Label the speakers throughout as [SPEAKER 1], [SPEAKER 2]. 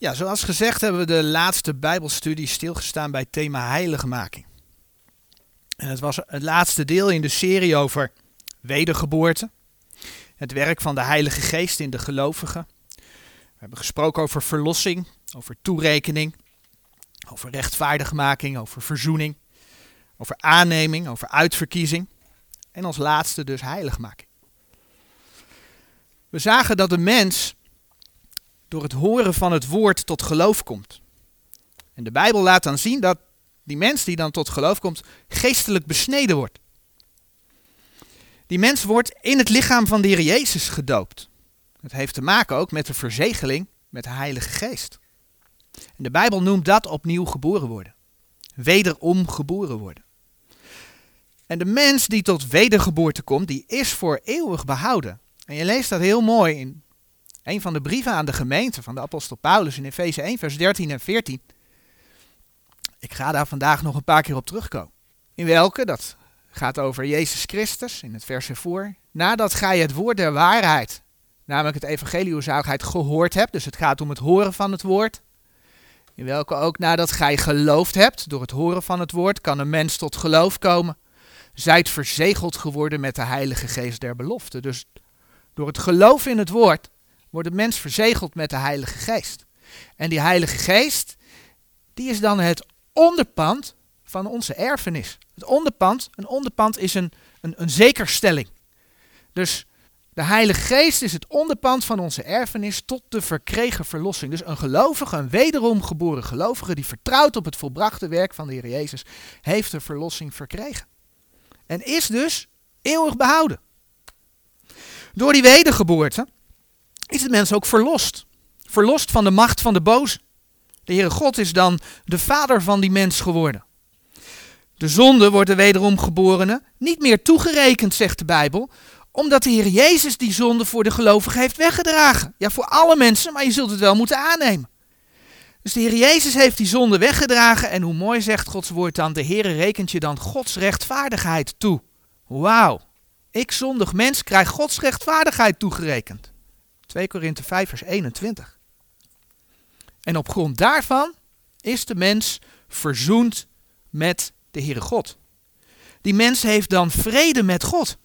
[SPEAKER 1] Ja, zoals gezegd hebben we de laatste Bijbelstudie stilgestaan bij het thema heiligmaking. En het was het laatste deel in de serie over wedergeboorte, het werk van de Heilige Geest in de gelovigen. We hebben gesproken over verlossing, over toerekening, over rechtvaardigmaking, over verzoening, over aanneming, over uitverkiezing en als laatste dus heiligmaking. We zagen dat de mens door het horen van het woord tot geloof komt. En de Bijbel laat dan zien dat die mens die dan tot geloof komt, geestelijk besneden wordt. Die mens wordt in het lichaam van de Heer Jezus gedoopt. Het heeft te maken ook met de verzegeling met de Heilige Geest. En de Bijbel noemt dat opnieuw geboren worden. Wederom geboren worden. En de mens die tot wedergeboorte komt, die is voor eeuwig behouden. En je leest dat heel mooi in een van de brieven aan de gemeente van de apostel Paulus in Efeze 1, vers 13 en 14. Ik ga daar vandaag nog een paar keer op terugkomen. In welke, dat gaat over Jezus Christus in het vers ervoor. Nadat gij het woord der waarheid, namelijk het evangelie gehoord hebt. Dus het gaat om het horen van het woord. In welke ook nadat gij geloofd hebt, door het horen van het woord, kan een mens tot geloof komen. Zijt verzegeld geworden met de heilige geest der belofte. Dus door het geloof in het woord wordt de mens verzegeld met de Heilige Geest. En die Heilige Geest, die is dan het onderpand van onze erfenis. Het onderpand, een onderpand is een, een, een zekerstelling. Dus de Heilige Geest is het onderpand van onze erfenis tot de verkregen verlossing. Dus een gelovige, een wederom geboren gelovige, die vertrouwt op het volbrachte werk van de Heer Jezus, heeft de verlossing verkregen. En is dus eeuwig behouden. Door die wedergeboorte is de mens ook verlost. Verlost van de macht van de boze. De Heere God is dan de vader van die mens geworden. De zonde wordt de wederom geborene niet meer toegerekend, zegt de Bijbel, omdat de Heer Jezus die zonde voor de gelovigen heeft weggedragen. Ja, voor alle mensen, maar je zult het wel moeten aannemen. Dus de Heer Jezus heeft die zonde weggedragen en hoe mooi zegt Gods woord dan, de Heer rekent je dan Gods rechtvaardigheid toe. Wauw, ik zondig mens krijg Gods rechtvaardigheid toegerekend. 2 Korinthe 5 vers 21. En op grond daarvan is de mens verzoend met de Heere God. Die mens heeft dan vrede met God.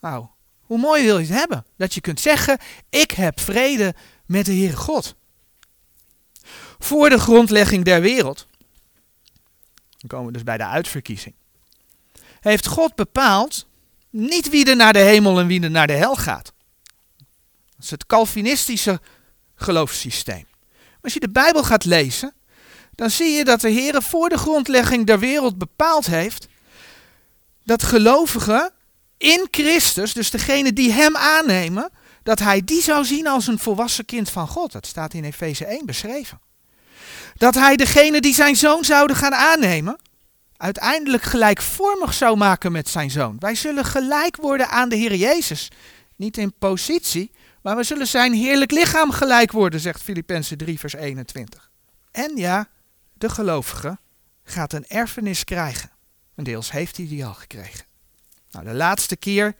[SPEAKER 1] Nou, hoe mooi wil je het hebben? Dat je kunt zeggen, ik heb vrede met de Heere God. Voor de grondlegging der wereld, dan komen we dus bij de uitverkiezing, heeft God bepaald niet wie er naar de hemel en wie er naar de hel gaat. Dat is het Calvinistische geloofssysteem. Als je de Bijbel gaat lezen, dan zie je dat de Heer voor de grondlegging der wereld bepaald heeft dat gelovigen in Christus, dus degene die Hem aannemen, dat Hij die zou zien als een volwassen kind van God. Dat staat in Efeze 1 beschreven. Dat Hij degene die zijn zoon zouden gaan aannemen, uiteindelijk gelijkvormig zou maken met zijn zoon. Wij zullen gelijk worden aan de Heer Jezus. Niet in positie, maar we zullen zijn heerlijk lichaam gelijk worden, zegt Filippenzen 3, vers 21. En ja, de gelovige gaat een erfenis krijgen. En deels heeft hij die al gekregen. Nou, de laatste keer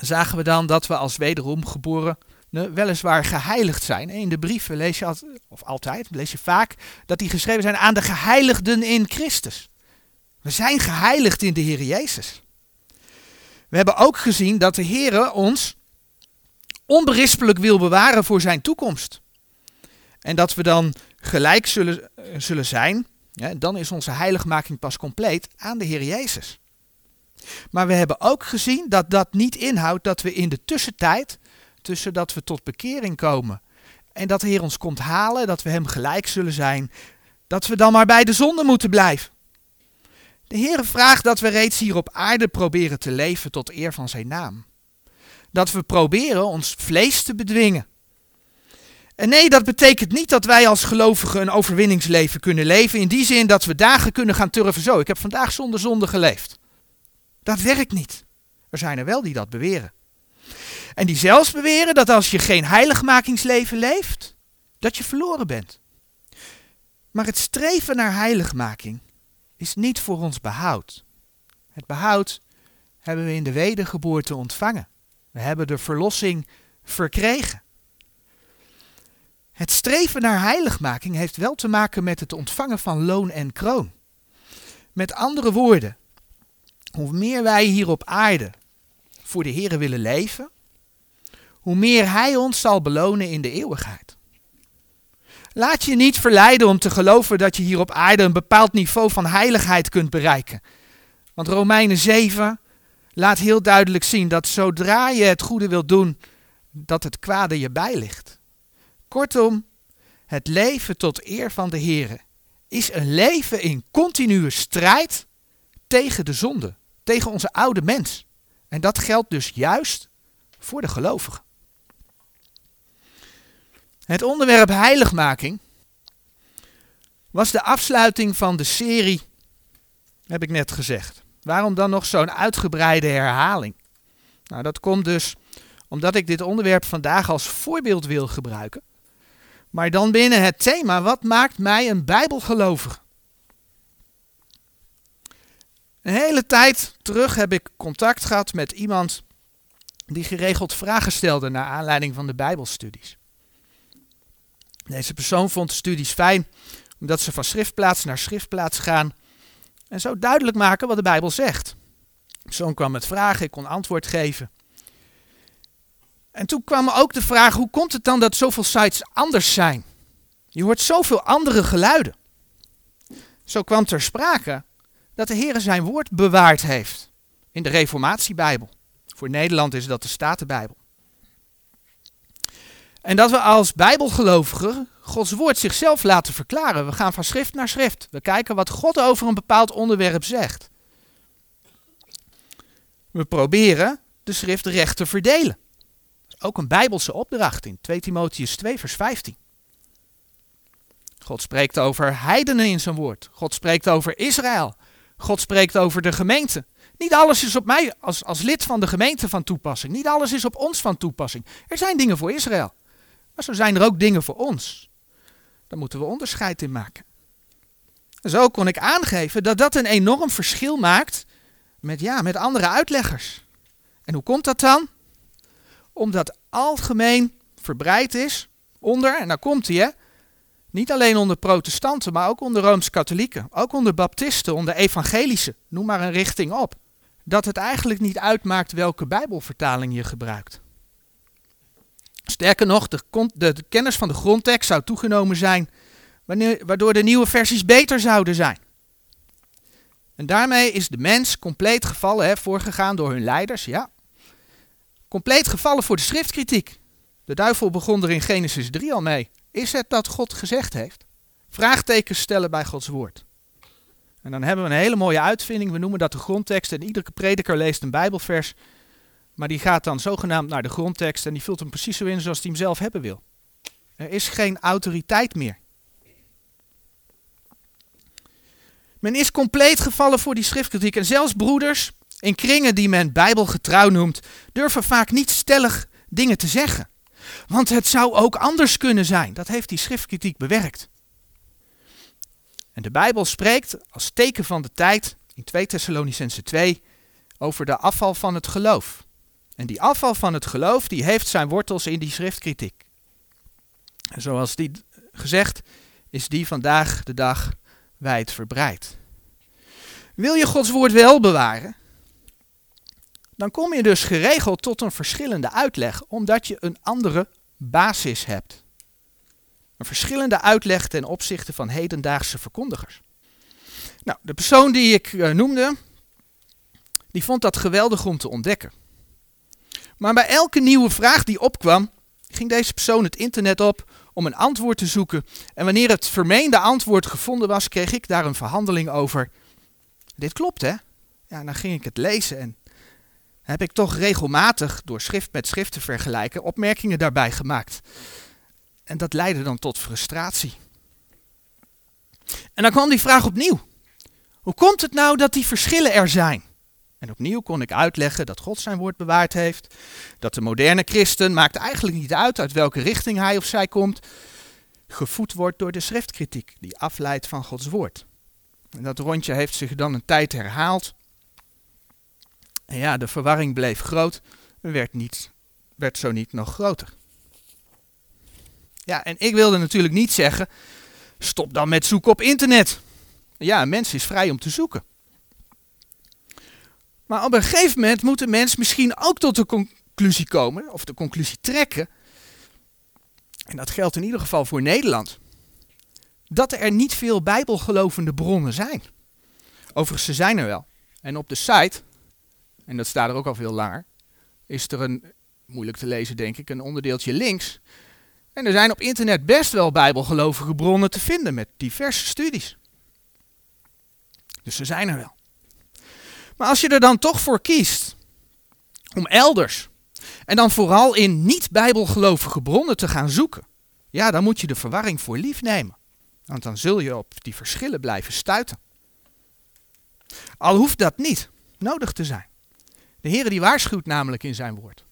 [SPEAKER 1] zagen we dan dat we als wederom geboren weliswaar geheiligd zijn. In de brieven lees je altijd, of altijd, lees je vaak dat die geschreven zijn aan de geheiligden in Christus. We zijn geheiligd in de Heer Jezus. We hebben ook gezien dat de Heer ons onberispelijk wil bewaren voor zijn toekomst. En dat we dan gelijk zullen, zullen zijn, ja, dan is onze heiligmaking pas compleet aan de Heer Jezus. Maar we hebben ook gezien dat dat niet inhoudt dat we in de tussentijd, tussen dat we tot bekering komen en dat de Heer ons komt halen, dat we Hem gelijk zullen zijn, dat we dan maar bij de zonde moeten blijven. De Heer vraagt dat we reeds hier op aarde proberen te leven tot eer van Zijn naam dat we proberen ons vlees te bedwingen. En nee, dat betekent niet dat wij als gelovigen een overwinningsleven kunnen leven. In die zin dat we dagen kunnen gaan turven. Zo, ik heb vandaag zonder zonde geleefd. Dat werkt niet. Er zijn er wel die dat beweren. En die zelfs beweren dat als je geen heiligmakingsleven leeft, dat je verloren bent. Maar het streven naar heiligmaking is niet voor ons behoud. Het behoud hebben we in de wedergeboorte ontvangen. We hebben de verlossing verkregen. Het streven naar heiligmaking heeft wel te maken met het ontvangen van loon en kroon. Met andere woorden, hoe meer wij hier op aarde voor de Here willen leven, hoe meer Hij ons zal belonen in de eeuwigheid. Laat je niet verleiden om te geloven dat je hier op aarde een bepaald niveau van heiligheid kunt bereiken. Want Romeinen 7 laat heel duidelijk zien dat zodra je het goede wilt doen, dat het kwade je bijligt. Kortom, het leven tot eer van de Here is een leven in continue strijd tegen de zonde, tegen onze oude mens. En dat geldt dus juist voor de gelovigen. Het onderwerp heiligmaking was de afsluiting van de serie, heb ik net gezegd. Waarom dan nog zo'n uitgebreide herhaling? Nou, dat komt dus omdat ik dit onderwerp vandaag als voorbeeld wil gebruiken. Maar dan binnen het thema, wat maakt mij een bijbelgelovige? Een hele tijd terug heb ik contact gehad met iemand die geregeld vragen stelde naar aanleiding van de Bijbelstudies. Deze persoon vond de studies fijn omdat ze van schriftplaats naar schriftplaats gaan en zo duidelijk maken wat de Bijbel zegt. De persoon kwam met vragen, ik kon antwoord geven. En toen kwam ook de vraag: hoe komt het dan dat zoveel sites anders zijn? Je hoort zoveel andere geluiden. Zo kwam ter sprake dat de Heer zijn woord bewaard heeft in de Reformatiebijbel. Voor Nederland is dat de Statenbijbel. En dat we als Bijbelgelovigen Gods woord zichzelf laten verklaren. We gaan van schrift naar schrift. We kijken wat God over een bepaald onderwerp zegt. We proberen de schrift recht te verdelen. Dat is ook een Bijbelse opdracht in 2 Timotheus 2, vers 15. God spreekt over heidenen in zijn woord. God spreekt over Israël. God spreekt over de gemeente. Niet alles is op mij als, als lid van de gemeente van toepassing. Niet alles is op ons van toepassing. Er zijn dingen voor Israël. Maar zo zijn er ook dingen voor ons. Daar moeten we onderscheid in maken. Zo kon ik aangeven dat dat een enorm verschil maakt met, ja, met andere uitleggers. En hoe komt dat dan? Omdat algemeen verbreid is onder, en daar komt hij, niet alleen onder protestanten, maar ook onder rooms-katholieken, ook onder baptisten, onder evangelische, noem maar een richting op, dat het eigenlijk niet uitmaakt welke bijbelvertaling je gebruikt. Sterker nog, de, de, kennis van de grondtekst zou toegenomen zijn, wanneer, waardoor de nieuwe versies beter zouden zijn. En daarmee is de mens compleet gevallen, hè, voorgegaan door hun leiders, ja. Compleet gevallen voor de schriftkritiek. De duivel begon er in Genesis 3 al mee. Is het dat God gezegd heeft? Vraagtekens stellen bij Gods woord. En dan hebben we een hele mooie uitvinding. We noemen dat de grondtekst. En iedere prediker leest een Bijbelvers. Maar die gaat dan zogenaamd naar de grondtekst. En die vult hem precies zo in zoals hij hem zelf hebben wil. Er is geen autoriteit meer. Men is compleet gevallen voor die schriftkritiek. En zelfs broeders in kringen die men bijbelgetrouw noemt, durven vaak niet stellig dingen te zeggen. Want het zou ook anders kunnen zijn. Dat heeft die schriftkritiek bewerkt. En de Bijbel spreekt als teken van de tijd in 2 Thessalonicense 2 over de afval van het geloof. En die afval van het geloof die heeft zijn wortels in die schriftkritiek. En zoals die gezegd is die vandaag de dag wijd verbreid. Wil je Gods woord wel bewaren, dan kom je dus geregeld tot een verschillende uitleg, omdat je een andere basis hebt. Een verschillende uitleg ten opzichte van hedendaagse verkondigers. Nou, de persoon die ik uh, noemde, die vond dat geweldig om te ontdekken. Maar bij elke nieuwe vraag die opkwam, ging deze persoon het internet op om een antwoord te zoeken. En wanneer het vermeende antwoord gevonden was, kreeg ik daar een verhandeling over. Dit klopt, hè? Ja, dan ging ik het lezen en heb ik toch regelmatig door schrift met schrift te vergelijken opmerkingen daarbij gemaakt. En dat leidde dan tot frustratie. En dan kwam die vraag opnieuw. Hoe komt het nou dat die verschillen er zijn? En opnieuw kon ik uitleggen dat God zijn woord bewaard heeft. Dat de moderne christen, maakt eigenlijk niet uit uit welke richting hij of zij komt, gevoed wordt door de schriftkritiek die afleidt van Gods woord. En dat rondje heeft zich dan een tijd herhaald. En ja, de verwarring bleef groot en werd, niet, werd zo niet nog groter. Ja, en ik wilde natuurlijk niet zeggen, stop dan met zoeken op internet. Ja, een mens is vrij om te zoeken. Maar op een gegeven moment moet een mens misschien ook tot de conclusie komen, of de conclusie trekken, en dat geldt in ieder geval voor Nederland, dat er niet veel bijbelgelovende bronnen zijn. Overigens, ze zijn er wel. En op de site, en dat staat er ook al veel langer, is er een, moeilijk te lezen denk ik, een onderdeeltje links. En er zijn op internet best wel bijbelgelovige bronnen te vinden met diverse studies. Dus ze zijn er wel. Maar als je er dan toch voor kiest om elders en dan vooral in niet-bijbelgelovige bronnen te gaan zoeken, ja, dan moet je de verwarring voor lief nemen. Want dan zul je op die verschillen blijven stuiten. Al hoeft dat niet nodig te zijn. De Heer die waarschuwt namelijk in zijn woord.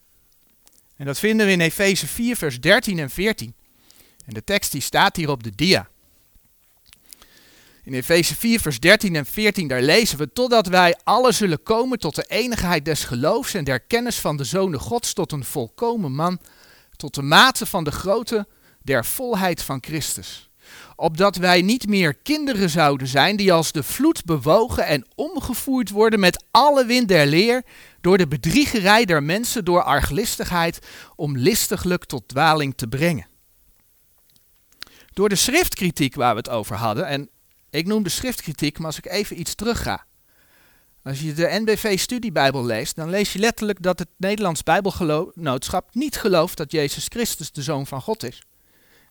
[SPEAKER 1] En dat vinden we in Efeze 4, vers 13 en 14. En de tekst die staat hier op de dia. In Efeze 4, vers 13 en 14, daar lezen we: Totdat wij alle zullen komen tot de enigheid des geloofs en der kennis van de Zonen Gods, tot een volkomen man, tot de mate van de grootte der volheid van Christus. Opdat wij niet meer kinderen zouden zijn die als de vloed bewogen en omgevoerd worden met alle wind der leer, door de bedriegerij der mensen, door arglistigheid, om listiglijk tot dwaling te brengen. Door de schriftkritiek waar we het over hadden, en ik noem de schriftkritiek, maar als ik even iets terug ga. Als je de NBV Studiebijbel leest, dan lees je letterlijk dat het Nederlands Bijbelgenootschap niet gelooft dat Jezus Christus de Zoon van God is.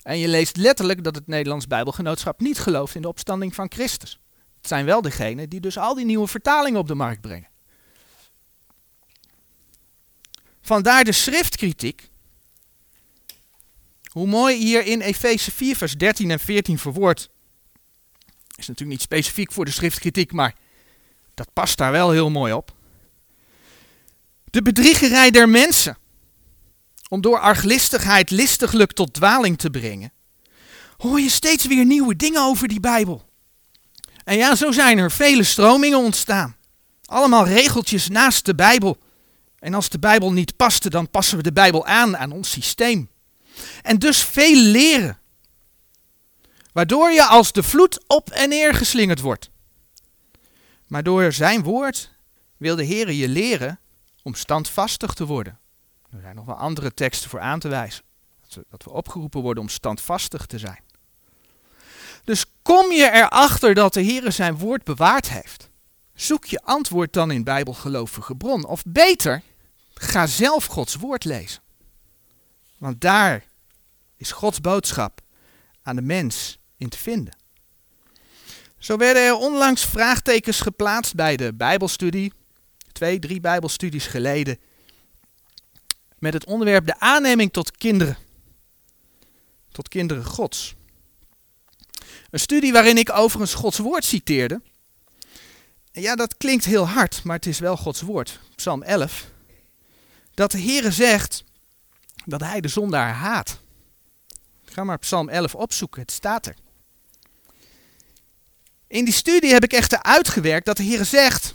[SPEAKER 1] En je leest letterlijk dat het Nederlands Bijbelgenootschap niet gelooft in de opstanding van Christus. Het zijn wel degenen die dus al die nieuwe vertalingen op de markt brengen. Vandaar de schriftkritiek. Hoe mooi hier in Efeze 4, vers 13 en 14 verwoord. Is natuurlijk niet specifiek voor de schriftkritiek, maar dat past daar wel heel mooi op. De bedriegerij der mensen. Om door arglistigheid listiglijk tot dwaling te brengen. Hoor je steeds weer nieuwe dingen over die Bijbel. En ja, zo zijn er vele stromingen ontstaan. Allemaal regeltjes naast de Bijbel. En als de Bijbel niet paste, dan passen we de Bijbel aan aan ons systeem. En dus veel leren. Waardoor je als de vloed op en neer geslingerd wordt. Maar door zijn woord wil de Heer je leren om standvastig te worden. Er zijn nog wel andere teksten voor aan te wijzen. Dat we, opgeroepen worden om standvastig te zijn. Dus kom je erachter dat de Heer zijn woord bewaard heeft. Zoek je antwoord dan in bijbelgelovige bron. Of beter, ga zelf Gods woord lezen. Want daar is Gods boodschap aan de mens in te vinden. Zo werden er onlangs vraagtekens geplaatst bij de Bijbelstudie, twee, drie Bijbelstudies geleden, met het onderwerp de aanneming tot kinderen. Tot kinderen Gods. Een studie waarin ik overigens Gods woord citeerde. Ja, dat klinkt heel hard, maar het is wel Gods woord. Psalm 11. Dat de Heere zegt dat hij de zondaar haat. Ga maar Psalm 11 opzoeken, het staat er. In die studie heb ik echter uitgewerkt dat de Heer zegt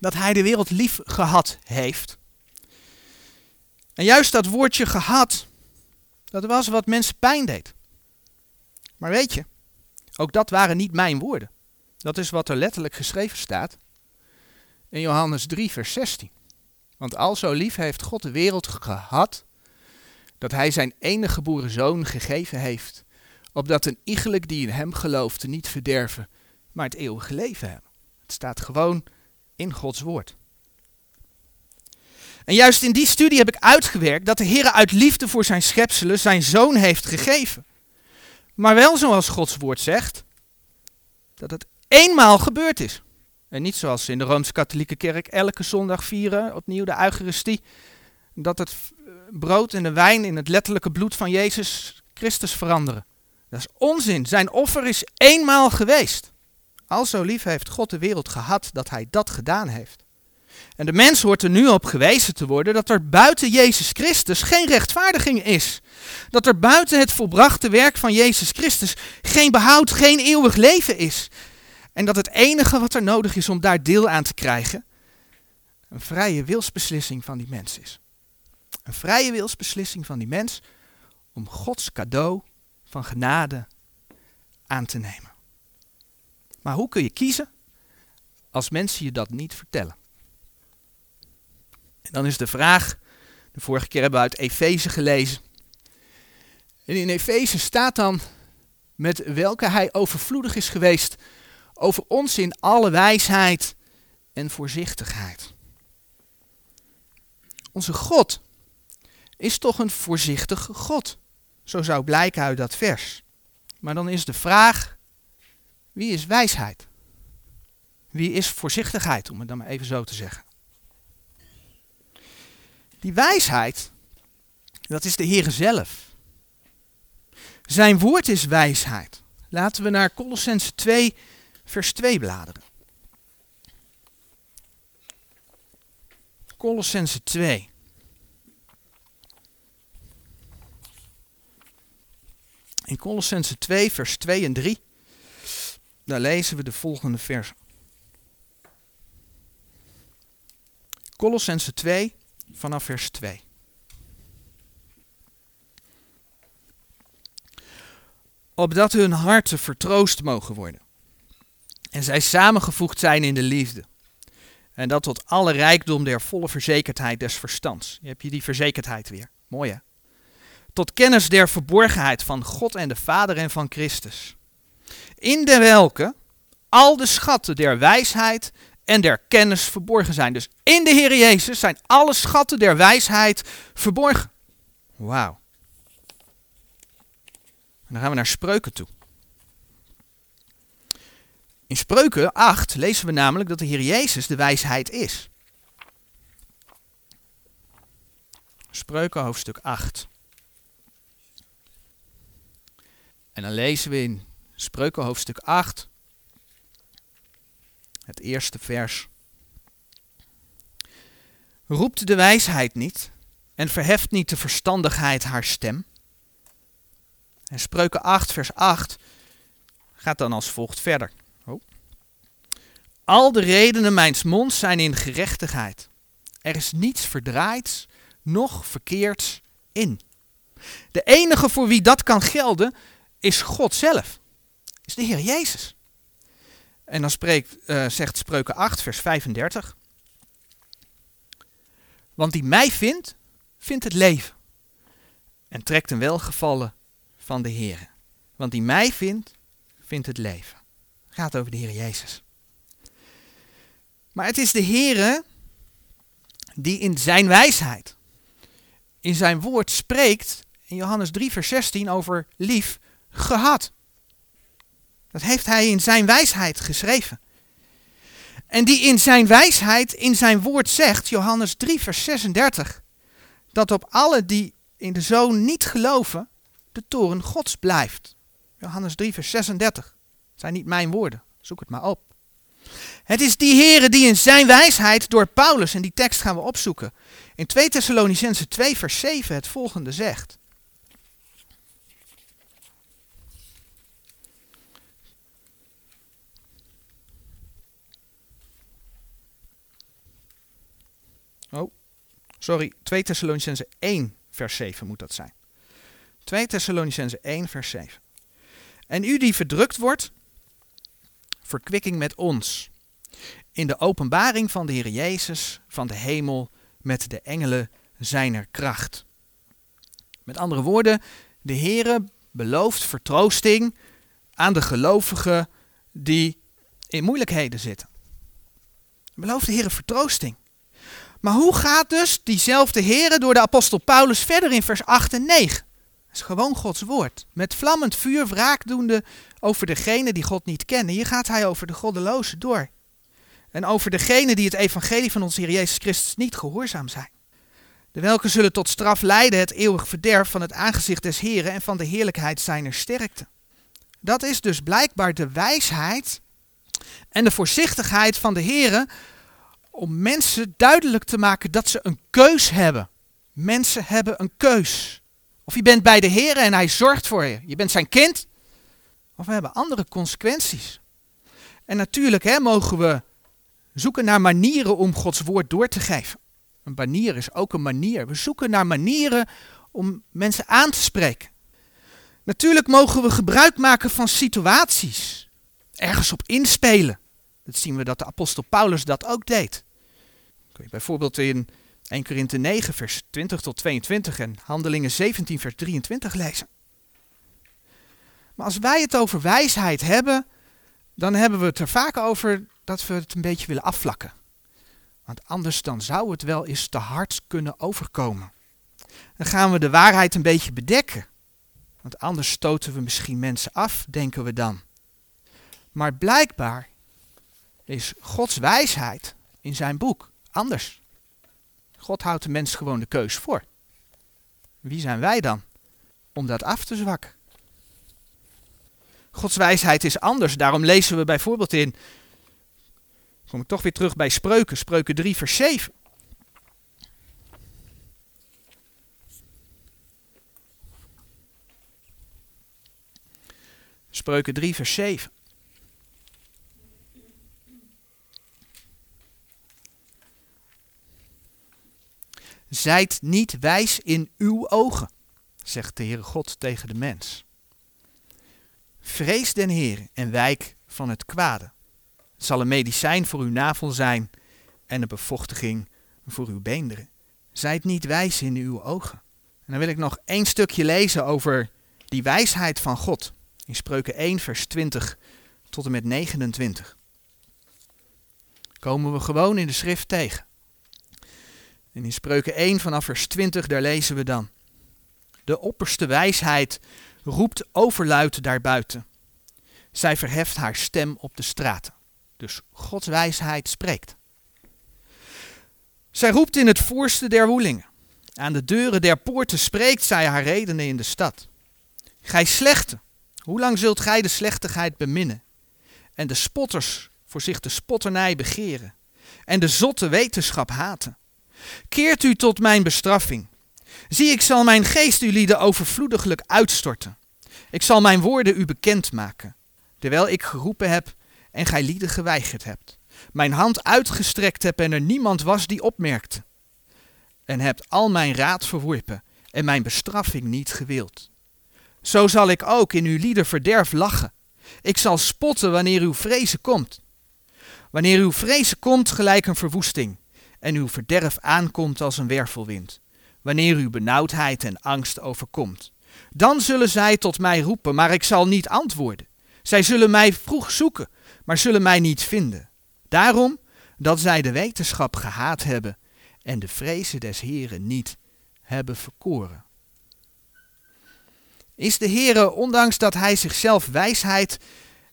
[SPEAKER 1] dat hij de wereld lief gehad heeft. En juist dat woordje gehad, dat was wat mensen pijn deed. Maar weet je, ook dat waren niet mijn woorden. Dat is wat er letterlijk geschreven staat in Johannes 3, vers 16. Want al zo lief heeft God de wereld gehad, dat hij zijn enige geboren zoon gegeven heeft, opdat een iegelijk die in hem gelooft niet verderven, maar het eeuwige leven hebben. Het staat gewoon in Gods woord. En juist in die studie heb ik uitgewerkt dat de Heer uit liefde voor zijn schepselen zijn zoon heeft gegeven. Maar wel zoals Gods woord zegt, dat het eenmaal gebeurd is. En niet zoals in de Rooms-Katholieke Kerk elke zondag vieren, opnieuw de Eucharistie, dat het brood en de wijn in het letterlijke bloed van Jezus Christus veranderen. Dat is onzin. Zijn offer is eenmaal geweest. Al zo lief heeft God de wereld gehad dat hij dat gedaan heeft. En de mens hoort er nu op gewezen te worden dat er buiten Jezus Christus geen rechtvaardiging is. Dat er buiten het volbrachte werk van Jezus Christus geen behoud, geen eeuwig leven is. En dat het enige wat er nodig is om daar deel aan te krijgen, een vrije wilsbeslissing van die mens is. Een vrije wilsbeslissing van die mens om Gods cadeau van genade aan te nemen. Maar hoe kun je kiezen als mensen je dat niet vertellen? En dan is de vraag, de vorige keer hebben we uit Efeze gelezen. En in Efeze staat dan met welke hij overvloedig is geweest over ons in alle wijsheid en voorzichtigheid. Onze God is toch een voorzichtige God. Zo zou blijken uit dat vers. Maar dan is de vraag, wie is wijsheid? Wie is voorzichtigheid, om het dan maar even zo te zeggen? Die wijsheid, dat is de Heer zelf. Zijn woord is wijsheid. Laten we naar Colossense 2, vers 2 bladeren. Colossense 2. In Colossense 2, vers 2 en 3, daar lezen we de volgende vers. Colossense 2, vanaf vers 2. Opdat hun harten vertroost mogen worden. En zij samengevoegd zijn in de liefde. En dat tot alle rijkdom der volle verzekerdheid des verstands. Je hebt je die verzekerdheid weer. Mooi hè? Tot kennis der verborgenheid van God en de Vader en van Christus. In de welke al de schatten der wijsheid en der kennis verborgen zijn. Dus in de Heer Jezus zijn alle schatten der wijsheid verborgen. Wauw. Dan gaan we naar spreuken toe. In Spreuken 8 lezen we namelijk dat de Heer Jezus de wijsheid is. Spreuken hoofdstuk 8. En dan lezen we in Spreuken hoofdstuk 8, het eerste vers. Roept de wijsheid niet en verheft niet de verstandigheid haar stem. En Spreuken 8, vers 8 gaat dan als volgt verder. Oh. Al de redenen mijns monds zijn in gerechtigheid. Er is niets verdraaids, noch verkeerds in. De enige voor wie dat kan gelden is God zelf. Is de Heer Jezus. En dan spreekt, uh, zegt Spreuken 8, vers 35. Want die mij vindt, vindt het leven. En trekt een welgevallen van de Heer. Want die mij vindt, vindt het leven. Het gaat over de Heer Jezus. Maar het is de Heer die in zijn wijsheid, in zijn woord spreekt, in Johannes 3, vers 16, over lief gehad. Dat heeft hij in zijn wijsheid geschreven. En die in zijn wijsheid, in zijn woord zegt, Johannes 3, vers 36, dat op alle die in de zoon niet geloven, de toren Gods blijft. Johannes 3, vers 36. Dat zijn niet mijn woorden, zoek het maar op. Het is die Heere die in zijn wijsheid door Paulus, en die tekst gaan we opzoeken, in 2 Thessalonicense 2, vers 7 het volgende zegt. Oh, sorry, 2 Thessalonicense 1, vers 7 moet dat zijn. 2 Thessalonicense 1, vers 7. En u die verdrukt wordt, verkwikking met ons. In de openbaring van de Heer Jezus van de hemel met de engelen zijner kracht. Met andere woorden, de Heere belooft vertroosting aan de gelovigen die in moeilijkheden zitten. Belooft de Heere vertroosting. Maar hoe gaat dus diezelfde Heere door de apostel Paulus verder in vers 8 en 9? Dat is gewoon Gods woord. Met vlammend vuur wraakdoende over degene die God niet kennen. Hier gaat hij over de goddelozen door. En over degene die het evangelie van onze Heer Jezus Christus niet gehoorzaam zijn. De welke zullen tot straf leiden het eeuwig verderf van het aangezicht des Heren en van de heerlijkheid zijner sterkte. Dat is dus blijkbaar de wijsheid en de voorzichtigheid van de Heren om mensen duidelijk te maken dat ze een keus hebben. Mensen hebben een keus. Of je bent bij de Heer en hij zorgt voor je. Je bent zijn kind. Of we hebben andere consequenties. En natuurlijk hè, mogen we zoeken naar manieren om Gods woord door te geven. Een banier is ook een manier. We zoeken naar manieren om mensen aan te spreken. Natuurlijk mogen we gebruik maken van situaties. Ergens op inspelen. Dat zien we dat de apostel Paulus dat ook deed. Kun je bijvoorbeeld in 1 Korinthe 9 vers 20 tot 22 en Handelingen 17 vers 23 lezen. Maar als wij het over wijsheid hebben, dan hebben we het er vaak over dat we het een beetje willen afvlakken. Want anders dan zou het wel eens te hard kunnen overkomen. Dan gaan we de waarheid een beetje bedekken. Want anders stoten we misschien mensen af, denken we dan. Maar blijkbaar is Gods wijsheid in zijn boek anders. God houdt de mens gewoon de keus voor. Wie zijn wij dan om dat af te zwakken? Gods wijsheid is anders. Daarom lezen we bijvoorbeeld in, kom ik toch weer terug bij Spreuken, Spreuken 3, vers 7. Spreuken 3, vers 7. Zijt niet wijs in uw ogen, zegt de Heere God tegen de mens. Vrees den Heer en wijk van het kwade. Het zal een medicijn voor uw navel zijn en een bevochtiging voor uw beenderen. Zijt niet wijs in uw ogen. En dan wil ik nog één stukje lezen over die wijsheid van God. In Spreuken 1, vers 20 tot en met 29. Komen we gewoon in de schrift tegen. En in Spreuken 1 vanaf vers 20, daar lezen we dan. De opperste wijsheid roept overluid daarbuiten. Zij verheft haar stem op de straten. Dus Gods wijsheid spreekt. Zij roept in het voorste der woelingen. Aan de deuren der poorten spreekt zij haar redenen in de stad. Gij slechte, hoe lang zult gij de slechtigheid beminnen? En de spotters voor zich de spotternij begeren. En de zotte wetenschap haten. Keert u tot mijn bestraffing. Zie, ik zal mijn geest u lieden overvloediglijk uitstorten. Ik zal mijn woorden u bekend maken, terwijl ik geroepen heb en gij lieden geweigerd hebt. Mijn hand uitgestrekt heb en er niemand was die opmerkte. En hebt al mijn raad verworpen en mijn bestraffing niet gewild. Zo zal ik ook in uw lieder verderf lachen. Ik zal spotten wanneer uw vrezen komt. Wanneer uw vrezen komt gelijk een verwoesting en uw verderf aankomt als een wervelwind. Wanneer uw benauwdheid en angst overkomt. Dan zullen zij tot mij roepen, maar ik zal niet antwoorden. Zij zullen mij vroeg zoeken, maar zullen mij niet vinden. Daarom dat zij de wetenschap gehaat hebben en de vrezen des Heren niet hebben verkoren. Is de Heere, ondanks dat hij zichzelf wijsheid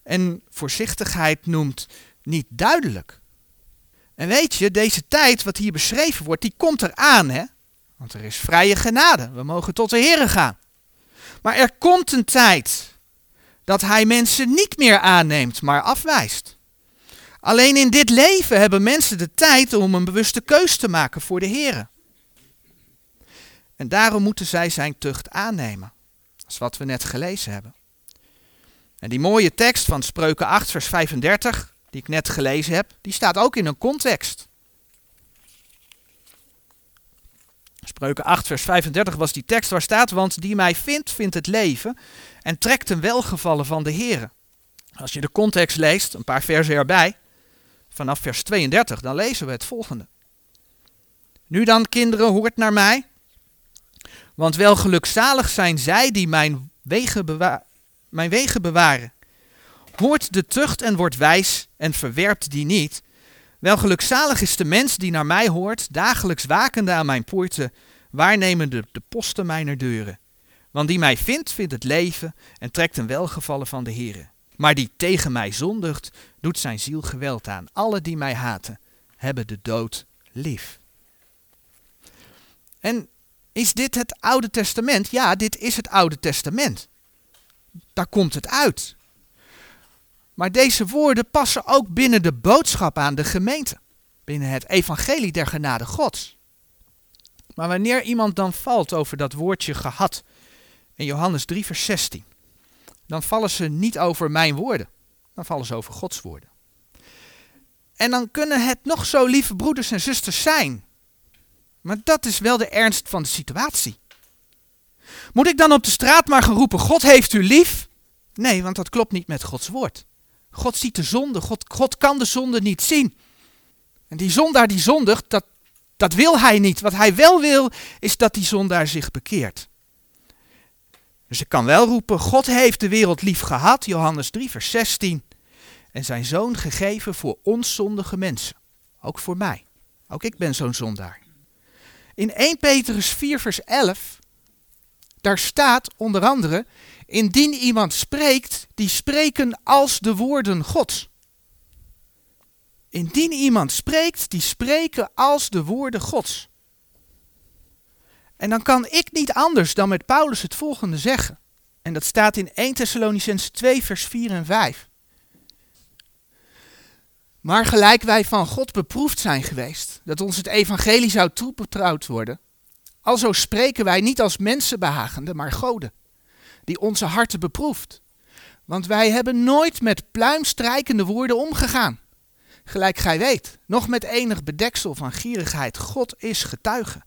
[SPEAKER 1] en voorzichtigheid noemt, niet duidelijk? En weet je, deze tijd wat hier beschreven wordt, die komt eraan, hè? Want er is vrije genade. We mogen tot de Heere gaan. Maar er komt een tijd dat hij mensen niet meer aanneemt, maar afwijst. Alleen in dit leven hebben mensen de tijd om een bewuste keus te maken voor de Heer. En daarom moeten zij zijn tucht aannemen. Dat is wat we net gelezen hebben. En die mooie tekst van Spreuken 8, vers 35, die ik net gelezen heb, die staat ook in een context. Spreuken 8, vers 35 was die tekst waar staat, want die mij vindt, vindt het leven en trekt een welgevallen van de Heer. Als je de context leest, een paar versen erbij, vanaf vers 32, dan lezen we het volgende. Nu dan, kinderen, hoort naar mij, want wel gelukzalig zijn zij die mijn wegen, mijn wegen bewaren. Hoort de tucht en wordt wijs en verwerpt die niet, wel gelukzalig is de mens die naar mij hoort, dagelijks wakende aan mijn poorten, waarnemende de posten mijner deuren. Want die mij vindt, vindt het leven en trekt een welgevallen van de Heere. Maar die tegen mij zondigt, doet zijn ziel geweld aan. Alle die mij haten, hebben de dood lief. En is dit het Oude Testament? Ja, dit is het Oude Testament. Daar komt het uit. Maar deze woorden passen ook binnen de boodschap aan de gemeente. Binnen het evangelie der genade Gods. Maar wanneer iemand dan valt over dat woordje gehad in Johannes 3 vers 16. Dan vallen ze niet over mijn woorden. Dan vallen ze over Gods woorden. En dan kunnen het nog zo lieve broeders en zusters zijn. Maar dat is wel de ernst van de situatie. Moet ik dan op de straat maar gaan roepen, God heeft u lief? Nee, want dat klopt niet met Gods woord. God ziet de zonde, God, God kan de zonde niet zien. En die zondaar die zondigt, dat, dat wil hij niet. Wat hij wel wil, is dat die zondaar zich bekeert. Dus ik kan wel roepen, God heeft de wereld lief gehad, Johannes 3, vers 16. En zijn zoon gegeven voor ons zondige mensen. Ook voor mij. Ook ik ben zo'n zondaar. In 1 Petrus 4, vers 11, daar staat onder andere, indien iemand spreekt, die spreken als de woorden Gods. Indien iemand spreekt, die spreken als de woorden Gods. En dan kan ik niet anders dan met Paulus het volgende zeggen. En dat staat in 1 Thessalonicense 2, vers 4 en 5. Maar gelijk wij van God beproefd zijn geweest, dat ons het evangelie zou toebetrouwd worden, alzo spreken wij niet als mensenbehagende, maar goden, die onze harten beproeft. Want wij hebben nooit met pluimstrijkende woorden omgegaan, gelijk gij weet, nog met enig bedeksel van gierigheid. God is getuige.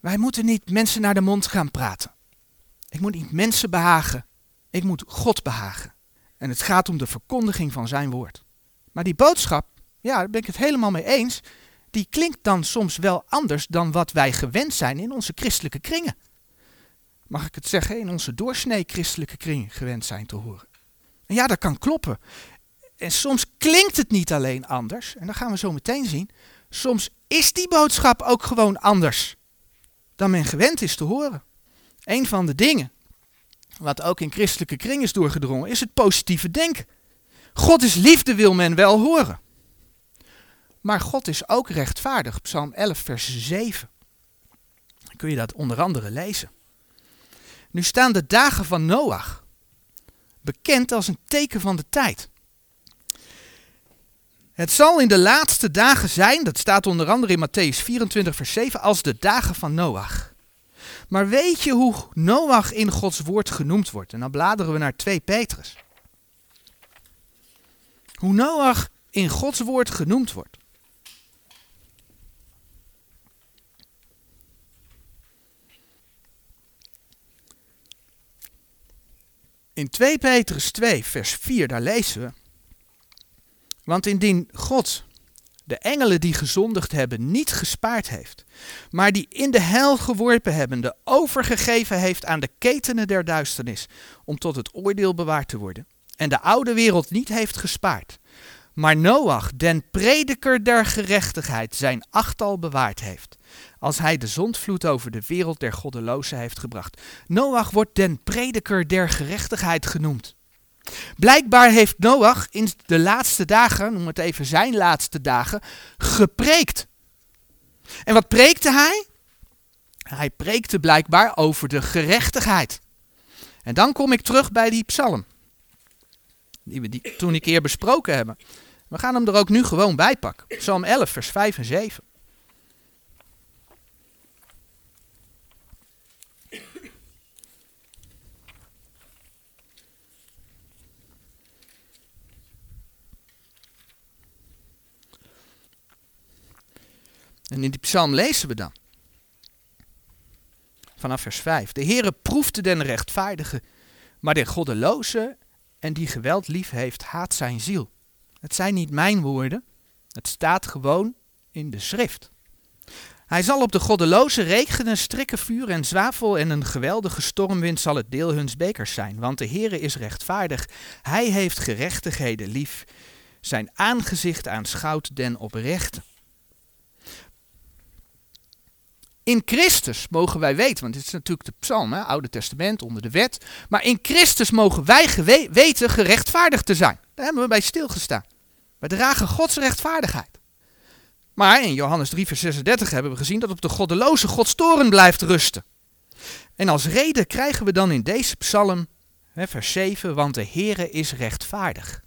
[SPEAKER 1] Wij moeten niet mensen naar de mond gaan praten. Ik moet niet mensen behagen, ik moet God behagen. En het gaat om de verkondiging van zijn woord. Maar die boodschap, ja, daar ben ik het helemaal mee eens, die klinkt dan soms wel anders dan wat wij gewend zijn in onze christelijke kringen. Mag ik het zeggen, in onze doorsnee christelijke kring gewend zijn te horen. En ja, dat kan kloppen. En soms klinkt het niet alleen anders, en dat gaan we zo meteen zien. Soms is die boodschap ook gewoon anders dan men gewend is te horen. Een van de dingen wat ook in christelijke kring is doorgedrongen, is het positieve denken. God is liefde, wil men wel horen. Maar God is ook rechtvaardig. Psalm 11, vers 7. Dan kun je dat onder andere lezen. Nu staan de dagen van Noach bekend als een teken van de tijd. Het zal in de laatste dagen zijn, dat staat onder andere in Matthäus 24, vers 7, als de dagen van Noach. Maar weet je hoe Noach in Gods woord genoemd wordt? En dan bladeren we naar 2 Petrus. Hoe Noach in Gods woord genoemd wordt. In 2 Petrus 2, vers 4, daar lezen we. Want indien God de engelen die gezondigd hebben niet gespaard heeft, maar die in de hel geworpen hebben, de overgegeven heeft aan de ketenen der duisternis, om tot het oordeel bewaard te worden, en de oude wereld niet heeft gespaard, maar Noach, den prediker der gerechtigheid, zijn achtal bewaard heeft, als hij de zondvloed over de wereld der goddelozen heeft gebracht. Noach wordt den prediker der gerechtigheid genoemd. Blijkbaar heeft Noach in de laatste dagen, noem het even zijn laatste dagen, gepreekt. En wat preekte hij? Hij preekte blijkbaar over de gerechtigheid. En dan kom ik terug bij die psalm. Die we die toen een keer besproken hebben. We gaan hem er ook nu gewoon bij pakken. Psalm 11, vers 5 en 7. En in die psalm lezen we dan. Vanaf vers 5. De Heere proefde den rechtvaardige, maar den goddeloze en die geweld lief heeft, haat zijn ziel. Het zijn niet mijn woorden, het staat gewoon in de schrift. Hij zal op de goddeloze regenen, strikken, vuur en zwavel en een geweldige stormwind zal het deel huns bekers zijn. Want de Heere is rechtvaardig, hij heeft gerechtigheden lief. Zijn aangezicht aanschouwt den oprechte. In Christus mogen wij weten, want dit is natuurlijk de psalm, hè, Oude Testament onder de wet. Maar in Christus mogen wij weten gerechtvaardigd te zijn. Daar hebben we bij stilgestaan. Wij dragen Gods rechtvaardigheid. Maar in Johannes 3, vers 36 hebben we gezien dat op de goddeloze Gods toren blijft rusten. En als reden krijgen we dan in deze psalm, hè, vers 7, want de Heere is rechtvaardig.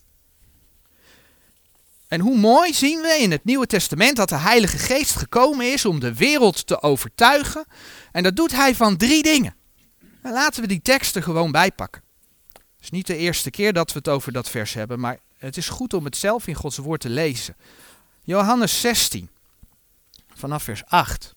[SPEAKER 1] En hoe mooi zien we in het Nieuwe Testament dat de Heilige Geest gekomen is om de wereld te overtuigen. En dat doet hij van drie dingen. Nou, laten we die teksten gewoon bijpakken. Het is niet de eerste keer dat we het over dat vers hebben, maar het is goed om het zelf in Gods woord te lezen. Johannes 16, vanaf vers 8.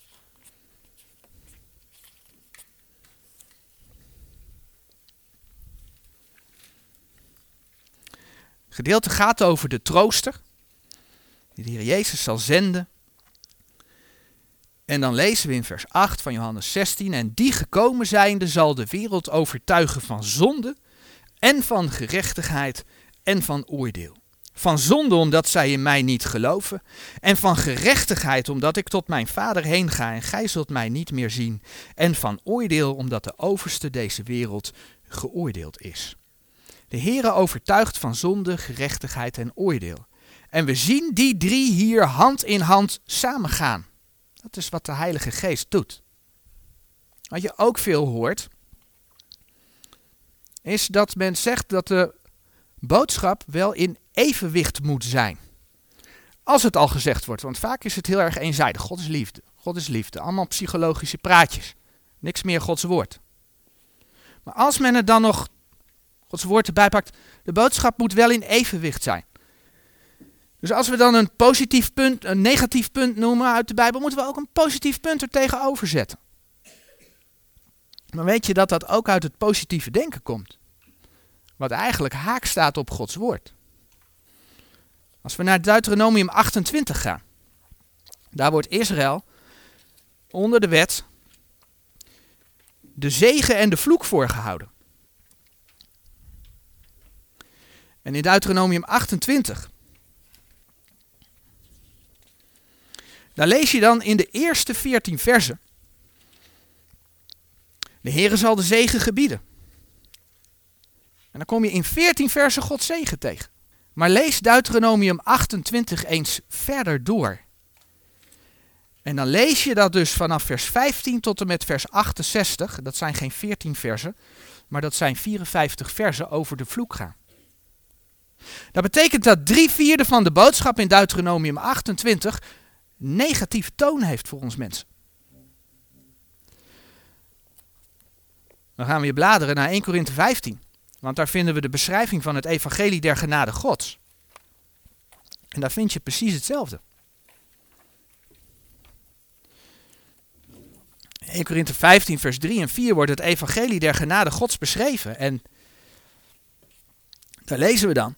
[SPEAKER 1] Gedeelte gaat over de trooster die de Heer Jezus zal zenden. En dan lezen we in vers 8 van Johannes 16, en die gekomen zijnde zal de wereld overtuigen van zonde en van gerechtigheid en van oordeel. Van zonde omdat zij in mij niet geloven. En van gerechtigheid omdat ik tot mijn vader heen ga en gij zult mij niet meer zien. En van oordeel omdat de overste deze wereld geoordeeld is. De Heere overtuigt van zonde, gerechtigheid en oordeel. En we zien die drie hier hand in hand samengaan. Dat is wat de Heilige Geest doet. Wat je ook veel hoort, is dat men zegt dat de boodschap wel in evenwicht moet zijn. Als het al gezegd wordt, want vaak is het heel erg eenzijdig. God is liefde, God is liefde. Allemaal psychologische praatjes. Niks meer Gods woord. Maar als men er dan nog Gods woord erbij pakt, de boodschap moet wel in evenwicht zijn. Dus als we dan een positief punt, een negatief punt noemen uit de Bijbel, moeten we ook een positief punt er tegenover zetten. Maar weet je dat dat ook uit het positieve denken komt? Wat eigenlijk haak staat op Gods woord. Als we naar Deuteronomium 28 gaan, daar wordt Israël onder de wet de zegen en de vloek voorgehouden. En in Deuteronomium 28, daar lees je dan in de eerste 14 versen. De Heere zal de zegen gebieden. En dan kom je in 14 versen Gods zegen tegen. Maar lees Deuteronomium 28 eens verder door. En dan lees je dat dus vanaf vers 15 tot en met vers 68. Dat zijn geen 14 versen, maar dat zijn 54 versen over de vloek gaan. Dat betekent dat drie vierde van de boodschap in Deuteronomium 28 negatieve toon heeft voor ons mensen. Dan gaan we weer bladeren naar 1 Korinthe 15. Want daar vinden we de beschrijving van het evangelie der genade gods. En daar vind je precies hetzelfde. 1 Korinthe 15 vers 3 en 4 wordt het evangelie der genade gods beschreven. En daar lezen we dan.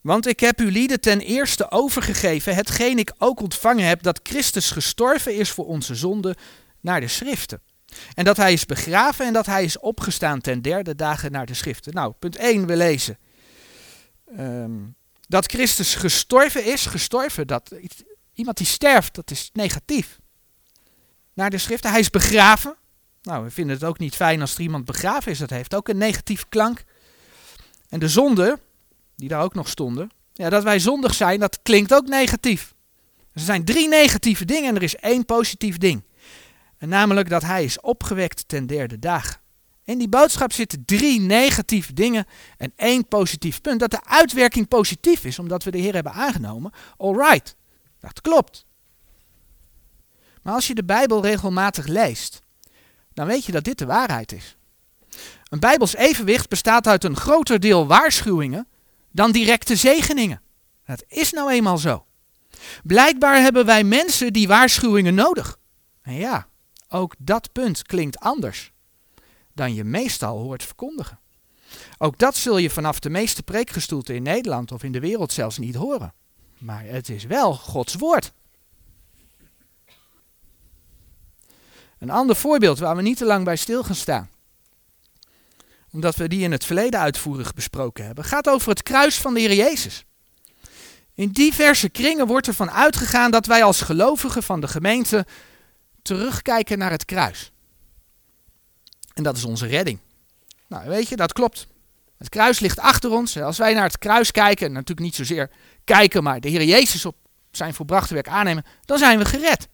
[SPEAKER 1] Want ik heb u lieden ten eerste overgegeven hetgeen ik ook ontvangen heb, dat Christus gestorven is voor onze zonde naar de schriften. En dat hij is begraven en dat hij is opgestaan ten derde dagen naar de schriften. Nou, punt 1, we lezen. Ehm, dat Christus gestorven is, gestorven, dat iemand die sterft, dat is negatief. Naar de schriften, hij is begraven. Nou, we vinden het ook niet fijn als er iemand begraven is, dat heeft ook een negatief klank. En de zonde, die daar ook nog stonden, ja, dat wij zondig zijn, dat klinkt ook negatief. Er zijn drie negatieve dingen en er is één positief ding. En namelijk dat hij is opgewekt ten derde dag. In die boodschap zitten drie negatieve dingen en één positief punt. Dat de uitwerking positief is, omdat we de Heer hebben aangenomen. Alright, dat klopt. Maar als je de Bijbel regelmatig leest, dan weet je dat dit de waarheid is. Een Bijbels evenwicht bestaat uit een groter deel waarschuwingen dan directe zegeningen. Dat is nou eenmaal zo. Blijkbaar hebben wij mensen die waarschuwingen nodig. En ja, ook dat punt klinkt anders dan je meestal hoort verkondigen. Ook dat zul je vanaf de meeste preekgestoelten in Nederland of in de wereld zelfs niet horen. Maar het is wel Gods woord. Een ander voorbeeld waar we niet te lang bij stil gaan staan, omdat we die in het verleden uitvoerig besproken hebben, gaat over het kruis van de Heer Jezus. In diverse kringen wordt ervan uitgegaan dat wij als gelovigen van de gemeente terugkijken naar het kruis. En dat is onze redding. Nou, weet je, dat klopt. Het kruis ligt achter ons. Als wij naar het kruis kijken, natuurlijk niet zozeer kijken, maar de Heer Jezus op zijn volbrachte werk aannemen, dan zijn we gered.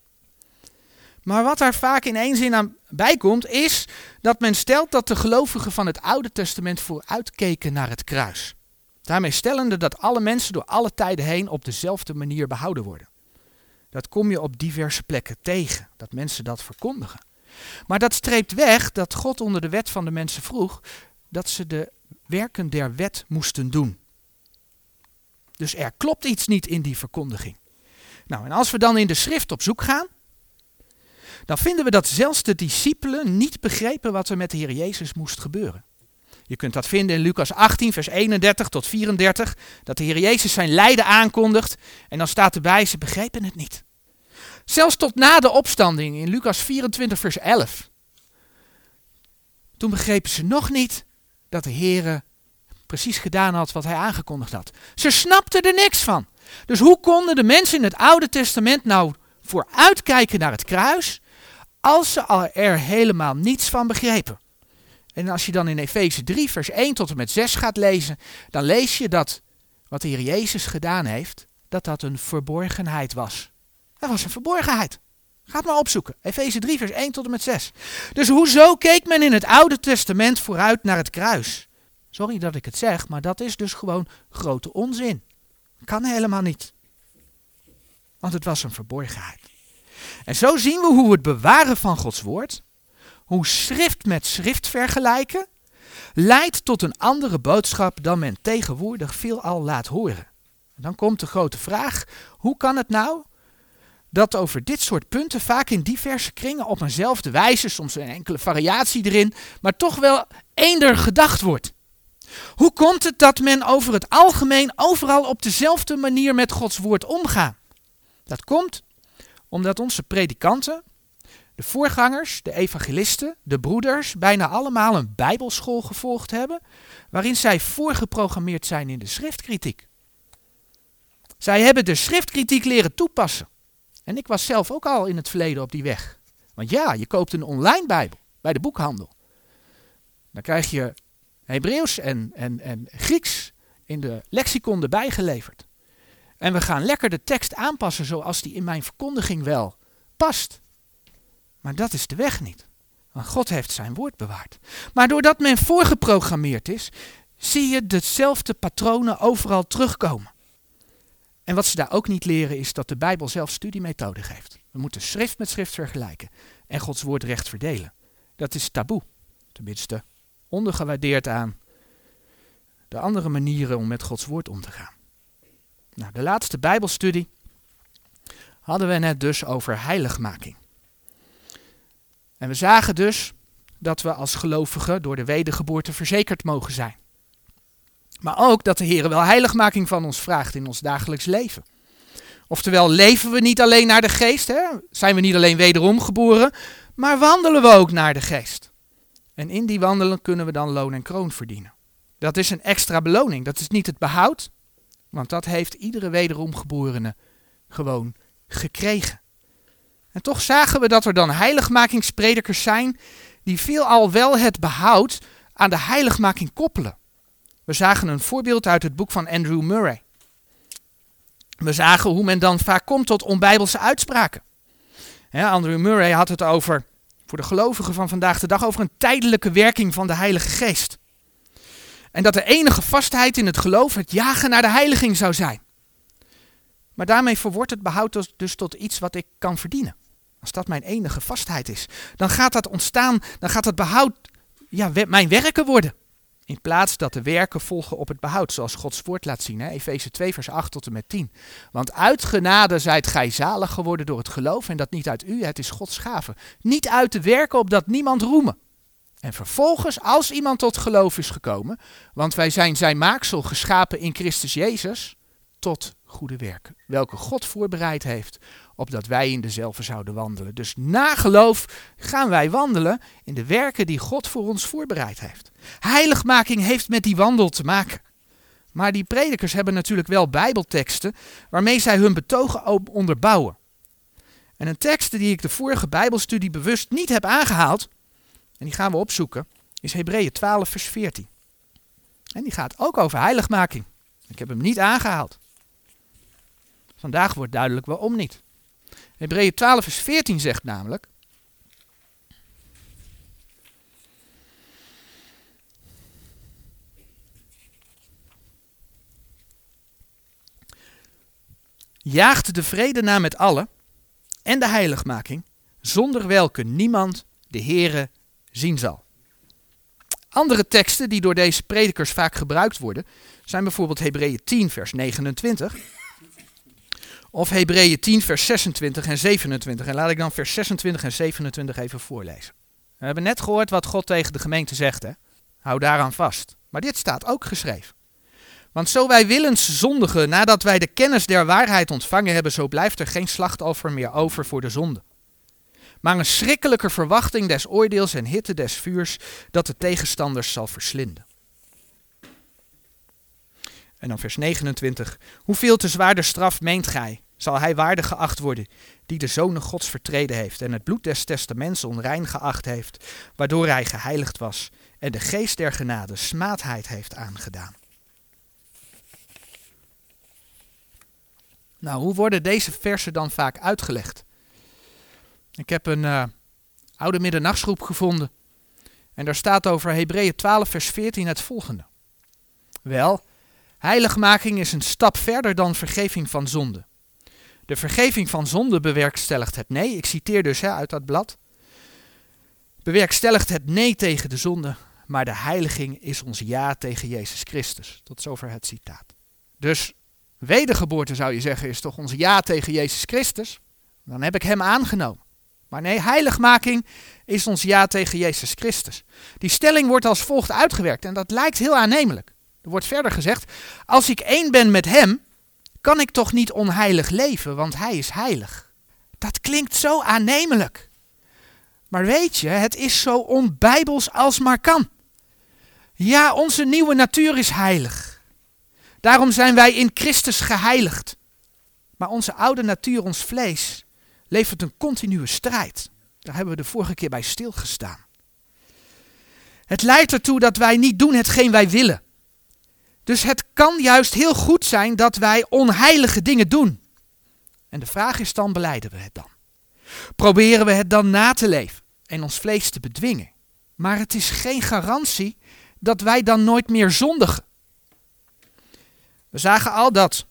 [SPEAKER 1] Maar wat daar vaak in één zin aan bijkomt, is dat men stelt dat de gelovigen van het Oude Testament vooruitkeken naar het kruis. Daarmee stellende dat alle mensen door alle tijden heen op dezelfde manier behouden worden. Dat kom je op diverse plekken tegen, dat mensen dat verkondigen. Maar dat streept weg dat God onder de wet van de mensen vroeg dat ze de werken der wet moesten doen. Dus er klopt iets niet in die verkondiging. Nou, en als we dan in de schrift op zoek gaan, dan vinden we dat zelfs de discipelen niet begrepen wat er met de Heer Jezus moest gebeuren. Je kunt dat vinden in Lucas 18, vers 31 tot 34, dat de Heer Jezus zijn lijden aankondigt. En dan staat erbij, ze begrepen het niet. Zelfs tot na de opstanding in Lucas 24, vers 11. Toen begrepen ze nog niet dat de Heer precies gedaan had wat hij aangekondigd had. Ze snapten er niks van. Dus hoe konden de mensen in het Oude Testament nou vooruitkijken naar het kruis, als ze er helemaal niets van begrepen? En als je dan in Efeze 3, vers 1 tot en met 6 gaat lezen, dan lees je dat wat de Heer Jezus gedaan heeft, dat dat een verborgenheid was. Dat was een verborgenheid. Ga het maar opzoeken. Efeze 3, vers 1 tot en met 6. Dus hoezo keek men in het Oude Testament vooruit naar het kruis? Sorry dat ik het zeg, maar dat is dus gewoon grote onzin. Kan helemaal niet. Want het was een verborgenheid. En zo zien we hoe het bewaren van Gods woord, hoe schrift met schrift vergelijken, leidt tot een andere boodschap dan men tegenwoordig veelal laat horen. En dan komt de grote vraag: hoe kan het nou dat over dit soort punten vaak in diverse kringen op eenzelfde wijze, soms een enkele variatie erin, maar toch wel eender gedacht wordt? Hoe komt het dat men over het algemeen overal op dezelfde manier met Gods woord omgaat? Dat komt omdat onze predikanten, de voorgangers, de evangelisten, de broeders, bijna allemaal een bijbelschool gevolgd hebben, waarin zij voorgeprogrammeerd zijn in de schriftkritiek. Zij hebben de schriftkritiek leren toepassen. En ik was zelf ook al in het verleden op die weg. Want ja, je koopt een online Bijbel bij de boekhandel. Dan krijg je Hebreeuws en, en, en Grieks in de lexicon erbij geleverd. En we gaan lekker de tekst aanpassen zoals die in mijn verkondiging wel past. Maar dat is de weg niet. Want God heeft zijn woord bewaard. Maar doordat men voorgeprogrammeerd is, zie je dezelfde patronen overal terugkomen. En wat ze daar ook niet leren is dat de Bijbel zelf studiemethode geeft. We moeten schrift met schrift vergelijken en Gods woord recht verdelen. Dat is taboe, tenminste ondergewaardeerd aan de andere manieren om met Gods woord om te gaan. Nou, de laatste Bijbelstudie hadden we het dus over heiligmaking. En we zagen dus dat we als gelovigen door de wedergeboorte verzekerd mogen zijn. Maar ook dat de Heer wel heiligmaking van ons vraagt in ons dagelijks leven. Oftewel, leven we niet alleen naar de geest, hè? zijn we niet alleen wederom geboren, maar wandelen we ook naar de geest. En in die wandelen kunnen we dan loon en kroon verdienen. Dat is een extra beloning. Dat is niet het behoud, want dat heeft iedere wederomgeborene gewoon gekregen. En toch zagen we dat er dan heiligmakingspredikers zijn die veelal wel het behoud aan de heiligmaking koppelen. We zagen een voorbeeld uit het boek van Andrew Murray. We zagen hoe men dan vaak komt tot onbijbelse uitspraken. Andrew Murray had het over voor de gelovigen van vandaag de dag over een tijdelijke werking van de Heilige Geest. En dat de enige vastheid in het geloof het jagen naar de heiliging zou zijn. Maar daarmee verwordt het behoud dus, tot iets wat ik kan verdienen. Als dat mijn enige vastheid is, dan gaat dat ontstaan, dan gaat het behoud ja, mijn werken worden. In plaats dat de werken volgen op het behoud, zoals Gods woord laat zien. Efeze 2, vers 8 tot en met 10. Want uit genade zijt gij zalig geworden door het geloof, en dat niet uit u, het is Gods gave. Niet uit de werken, opdat niemand roemen. En vervolgens, als iemand tot geloof is gekomen, want wij zijn zijn maaksel geschapen in Christus Jezus, tot goede werken, welke God voorbereid heeft, opdat wij in dezelfde zouden wandelen. Dus na geloof gaan wij wandelen in de werken die God voor ons voorbereid heeft. Heiligmaking heeft met die wandel te maken. Maar die predikers hebben natuurlijk wel bijbelteksten waarmee zij hun betogen onderbouwen. En een tekst die ik de vorige bijbelstudie bewust niet heb aangehaald, en die gaan we opzoeken, is Hebreeën 12 vers 14. En die gaat ook over heiligmaking. Ik heb hem niet aangehaald. Vandaag wordt duidelijk waarom niet. Hebreeën 12 vers 14 zegt namelijk, jaagt de vrede na met allen en de heiligmaking, zonder welke niemand de Heere zien zal. Andere teksten die door deze predikers vaak gebruikt worden, zijn bijvoorbeeld Hebreeën 10 vers 29 of Hebreeën 10 vers 26 en 27. En laat ik dan vers 26 en 27 even voorlezen. We hebben net gehoord wat God tegen de gemeente zegt. Hè? Hou daaraan vast. Maar dit staat ook geschreven. Want zo wij willens zondigen nadat wij de kennis der waarheid ontvangen hebben, zo blijft er geen slachtoffer meer over voor de zonde. Maar een schrikkelijke verwachting des oordeels en hitte des vuurs dat de tegenstanders zal verslinden. En dan vers 29. Hoeveel te zwaarder straf meent gij, zal hij waardig geacht worden, die de zonen gods vertreden heeft en het bloed des testaments onrein geacht heeft, waardoor hij geheiligd was en de geest der genade smaadheid heeft aangedaan. Nou, hoe worden deze versen dan vaak uitgelegd? Ik heb een uh, oude middernachtsgroep gevonden. En daar staat over Hebreeën 12, vers 14 het volgende. Wel, heiligmaking is een stap verder dan vergeving van zonde. De vergeving van zonde bewerkstelligt het nee. Ik citeer dus hè, uit dat blad. Bewerkstelligt het nee tegen de zonde, maar de heiliging is ons ja tegen Jezus Christus. Tot zover het citaat. Dus wedergeboorte zou je zeggen is toch ons ja tegen Jezus Christus? Dan heb ik hem aangenomen. Maar nee, heiligmaking is ons ja tegen Jezus Christus. Die stelling wordt als volgt uitgewerkt en dat lijkt heel aannemelijk. Er wordt verder gezegd, als ik één ben met hem, kan ik toch niet onheilig leven, want hij is heilig. Dat klinkt zo aannemelijk. Maar weet je, het is zo onbijbels als maar kan. Ja, onze nieuwe natuur is heilig. Daarom zijn wij in Christus geheiligd. Maar onze oude natuur, ons vlees, levert een continue strijd. Daar hebben we de vorige keer bij stilgestaan. Het leidt ertoe dat wij niet doen hetgeen wij willen. Dus het kan juist heel goed zijn dat wij onheilige dingen doen. En de vraag is dan, beleiden we het dan? Proberen we het dan na te leven en ons vlees te bedwingen? Maar het is geen garantie dat wij dan nooit meer zondigen. We zagen al dat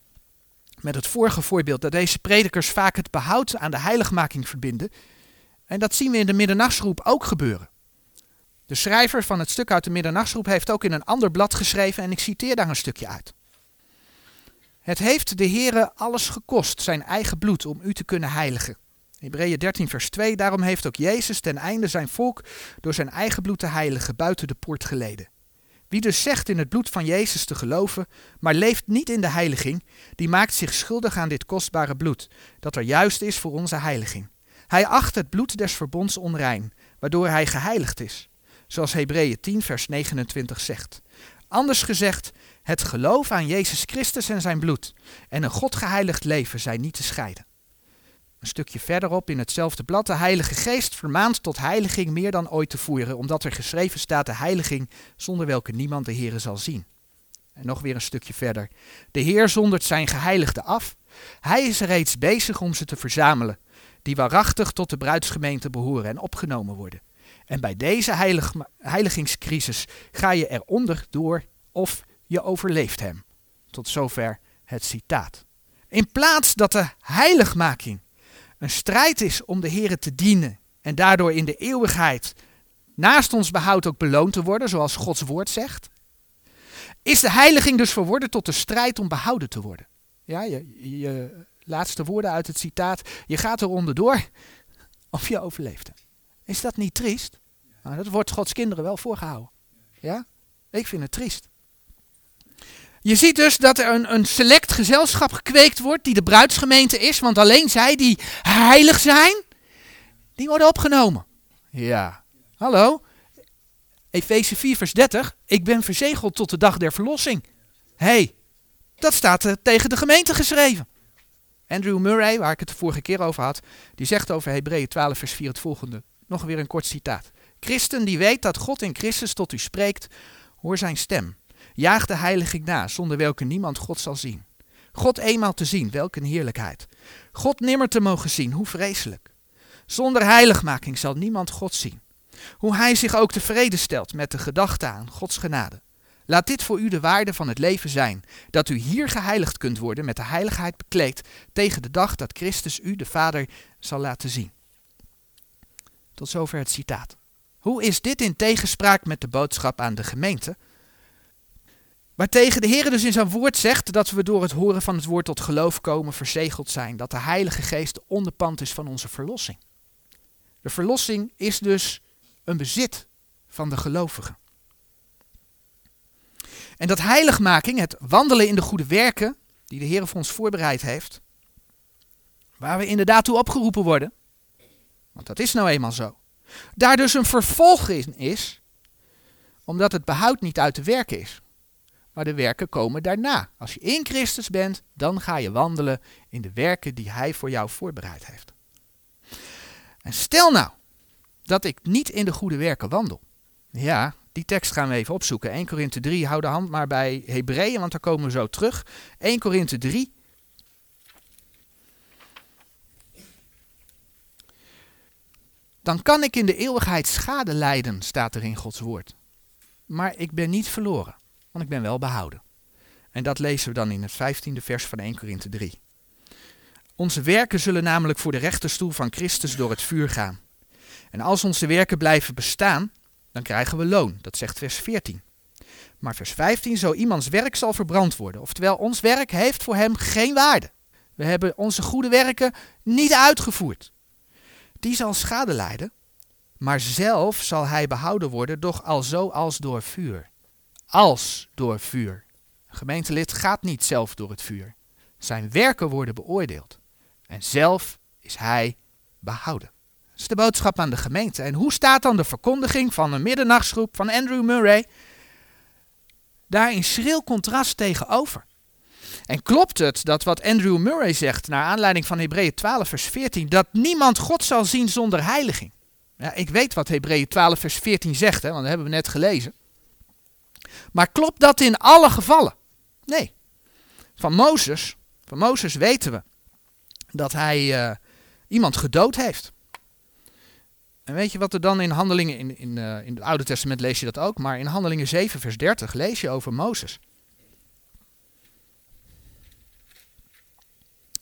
[SPEAKER 1] met het vorige voorbeeld dat deze predikers vaak het behoud aan de heiligmaking verbinden. En dat zien we in de middernachtsgroep ook gebeuren. De schrijver van het stuk uit de middernachtsgroep heeft ook in een ander blad geschreven en ik citeer daar een stukje uit. Het heeft de Heere alles gekost, zijn eigen bloed, om u te kunnen heiligen. Hebreeën 13 vers 2, daarom heeft ook Jezus ten einde zijn volk door zijn eigen bloed te heiligen buiten de poort geleden. Wie dus zegt in het bloed van Jezus te geloven, maar leeft niet in de heiliging, die maakt zich schuldig aan dit kostbare bloed, dat er juist is voor onze heiliging. Hij acht het bloed des verbonds onrein, waardoor hij geheiligd is, zoals Hebreeën 10 vers 29 zegt. Anders gezegd, het geloof aan Jezus Christus en zijn bloed en een God geheiligd leven zijn niet te scheiden. Een stukje verderop in hetzelfde blad, de Heilige Geest vermaant tot heiliging meer dan ooit te voeren, omdat er geschreven staat de heiliging zonder welke niemand de Heere zal zien. En nog weer een stukje verder. De Heer zondert zijn geheiligde af. Hij is reeds bezig om ze te verzamelen, die waarachtig tot de bruidsgemeente behoren en opgenomen worden. En bij deze heilig, heiligingscrisis ga je eronder door of je overleeft hem. Tot zover het citaat. In plaats dat de heiligmaking een strijd is om de Heer te dienen en daardoor in de eeuwigheid naast ons behoud ook beloond te worden, zoals Gods woord zegt, is de heiliging dus verworden tot de strijd om behouden te worden. Ja, je, laatste woorden uit het citaat, je gaat er onderdoor of je overleeft. Is dat niet triest? Nou, dat wordt Gods kinderen wel voorgehouden. Ja? Ik vind het triest. Je ziet dus dat er een, een select gezelschap gekweekt wordt die de bruidsgemeente is, want alleen zij die heilig zijn, die worden opgenomen. Ja, hallo? Efeze 4 vers 30, ik ben verzegeld tot de dag der verlossing. Hé, hey, dat staat uh, tegen de gemeente geschreven. Andrew Murray, waar ik het de vorige keer over had, die zegt over Hebreeën 12 vers 4 het volgende. Nog weer een kort citaat. Christen die weet dat God in Christus tot u spreekt, hoor zijn stem. Jaag de heiliging na, zonder welke niemand God zal zien. God eenmaal te zien, welke een heerlijkheid. God nimmer te mogen zien, hoe vreselijk. Zonder heiligmaking zal niemand God zien. Hoe hij zich ook tevreden stelt met de gedachte aan Gods genade. Laat dit voor u de waarde van het leven zijn, dat u hier geheiligd kunt worden met de heiligheid bekleed tegen de dag dat Christus u, de Vader, zal laten zien. Tot zover het citaat. Hoe is dit in tegenspraak met de boodschap aan de gemeente? Waartegen de Heer dus in zijn woord zegt dat we door het horen van het woord tot geloof komen, verzegeld zijn. Dat de Heilige Geest de onderpand is van onze verlossing. De verlossing is dus een bezit van de gelovigen. En dat heiligmaking, het wandelen in de goede werken die de Heer voor ons voorbereid heeft, waar we inderdaad toe opgeroepen worden, want dat is nou eenmaal zo, daar dus een vervolg in is, omdat het behoud niet uit de werken is, maar de werken komen daarna. Als je in Christus bent, dan ga je wandelen in de werken die Hij voor jou voorbereid heeft. En stel nou dat ik niet in de goede werken wandel. Ja, die tekst gaan we even opzoeken. 1 Korinthe 3, hou de hand maar bij Hebreeën, want daar komen we zo terug. 1 Korinthe 3. Dan kan ik in de eeuwigheid schade lijden, staat er in Gods woord. Maar ik ben niet verloren, want ik ben wel behouden. En dat lezen we dan in het 15e vers van 1 Korinthe 3. Onze werken zullen namelijk voor de rechterstoel van Christus door het vuur gaan. En als onze werken blijven bestaan, dan krijgen we loon. Dat zegt vers 14. Maar vers 15, zo iemands werk zal verbrand worden. Oftewel, ons werk heeft voor hem geen waarde. We hebben onze goede werken niet uitgevoerd. Die zal schade lijden, maar zelf zal hij behouden worden, doch al zo als door vuur. Als door vuur. Een gemeentelid gaat niet zelf door het vuur. Zijn werken worden beoordeeld. En zelf is hij behouden. Dat is de boodschap aan de gemeente. En hoe staat dan de verkondiging van een middernachtsgroep van Andrew Murray daar in schril contrast tegenover? En klopt het dat wat Andrew Murray zegt, naar aanleiding van Hebreeën 12, vers 14, dat niemand God zal zien zonder heiliging? Ja, ik weet wat Hebreeën 12, vers 14 zegt, hè, want dat hebben we net gelezen. Maar klopt dat in alle gevallen? Nee. Van Mozes, van Mozes weten we dat hij uh, iemand gedood heeft. En weet je wat er dan in handelingen, in, in, uh, in het Oude Testament lees je dat ook, maar in handelingen 7 vers 30 lees je over Mozes.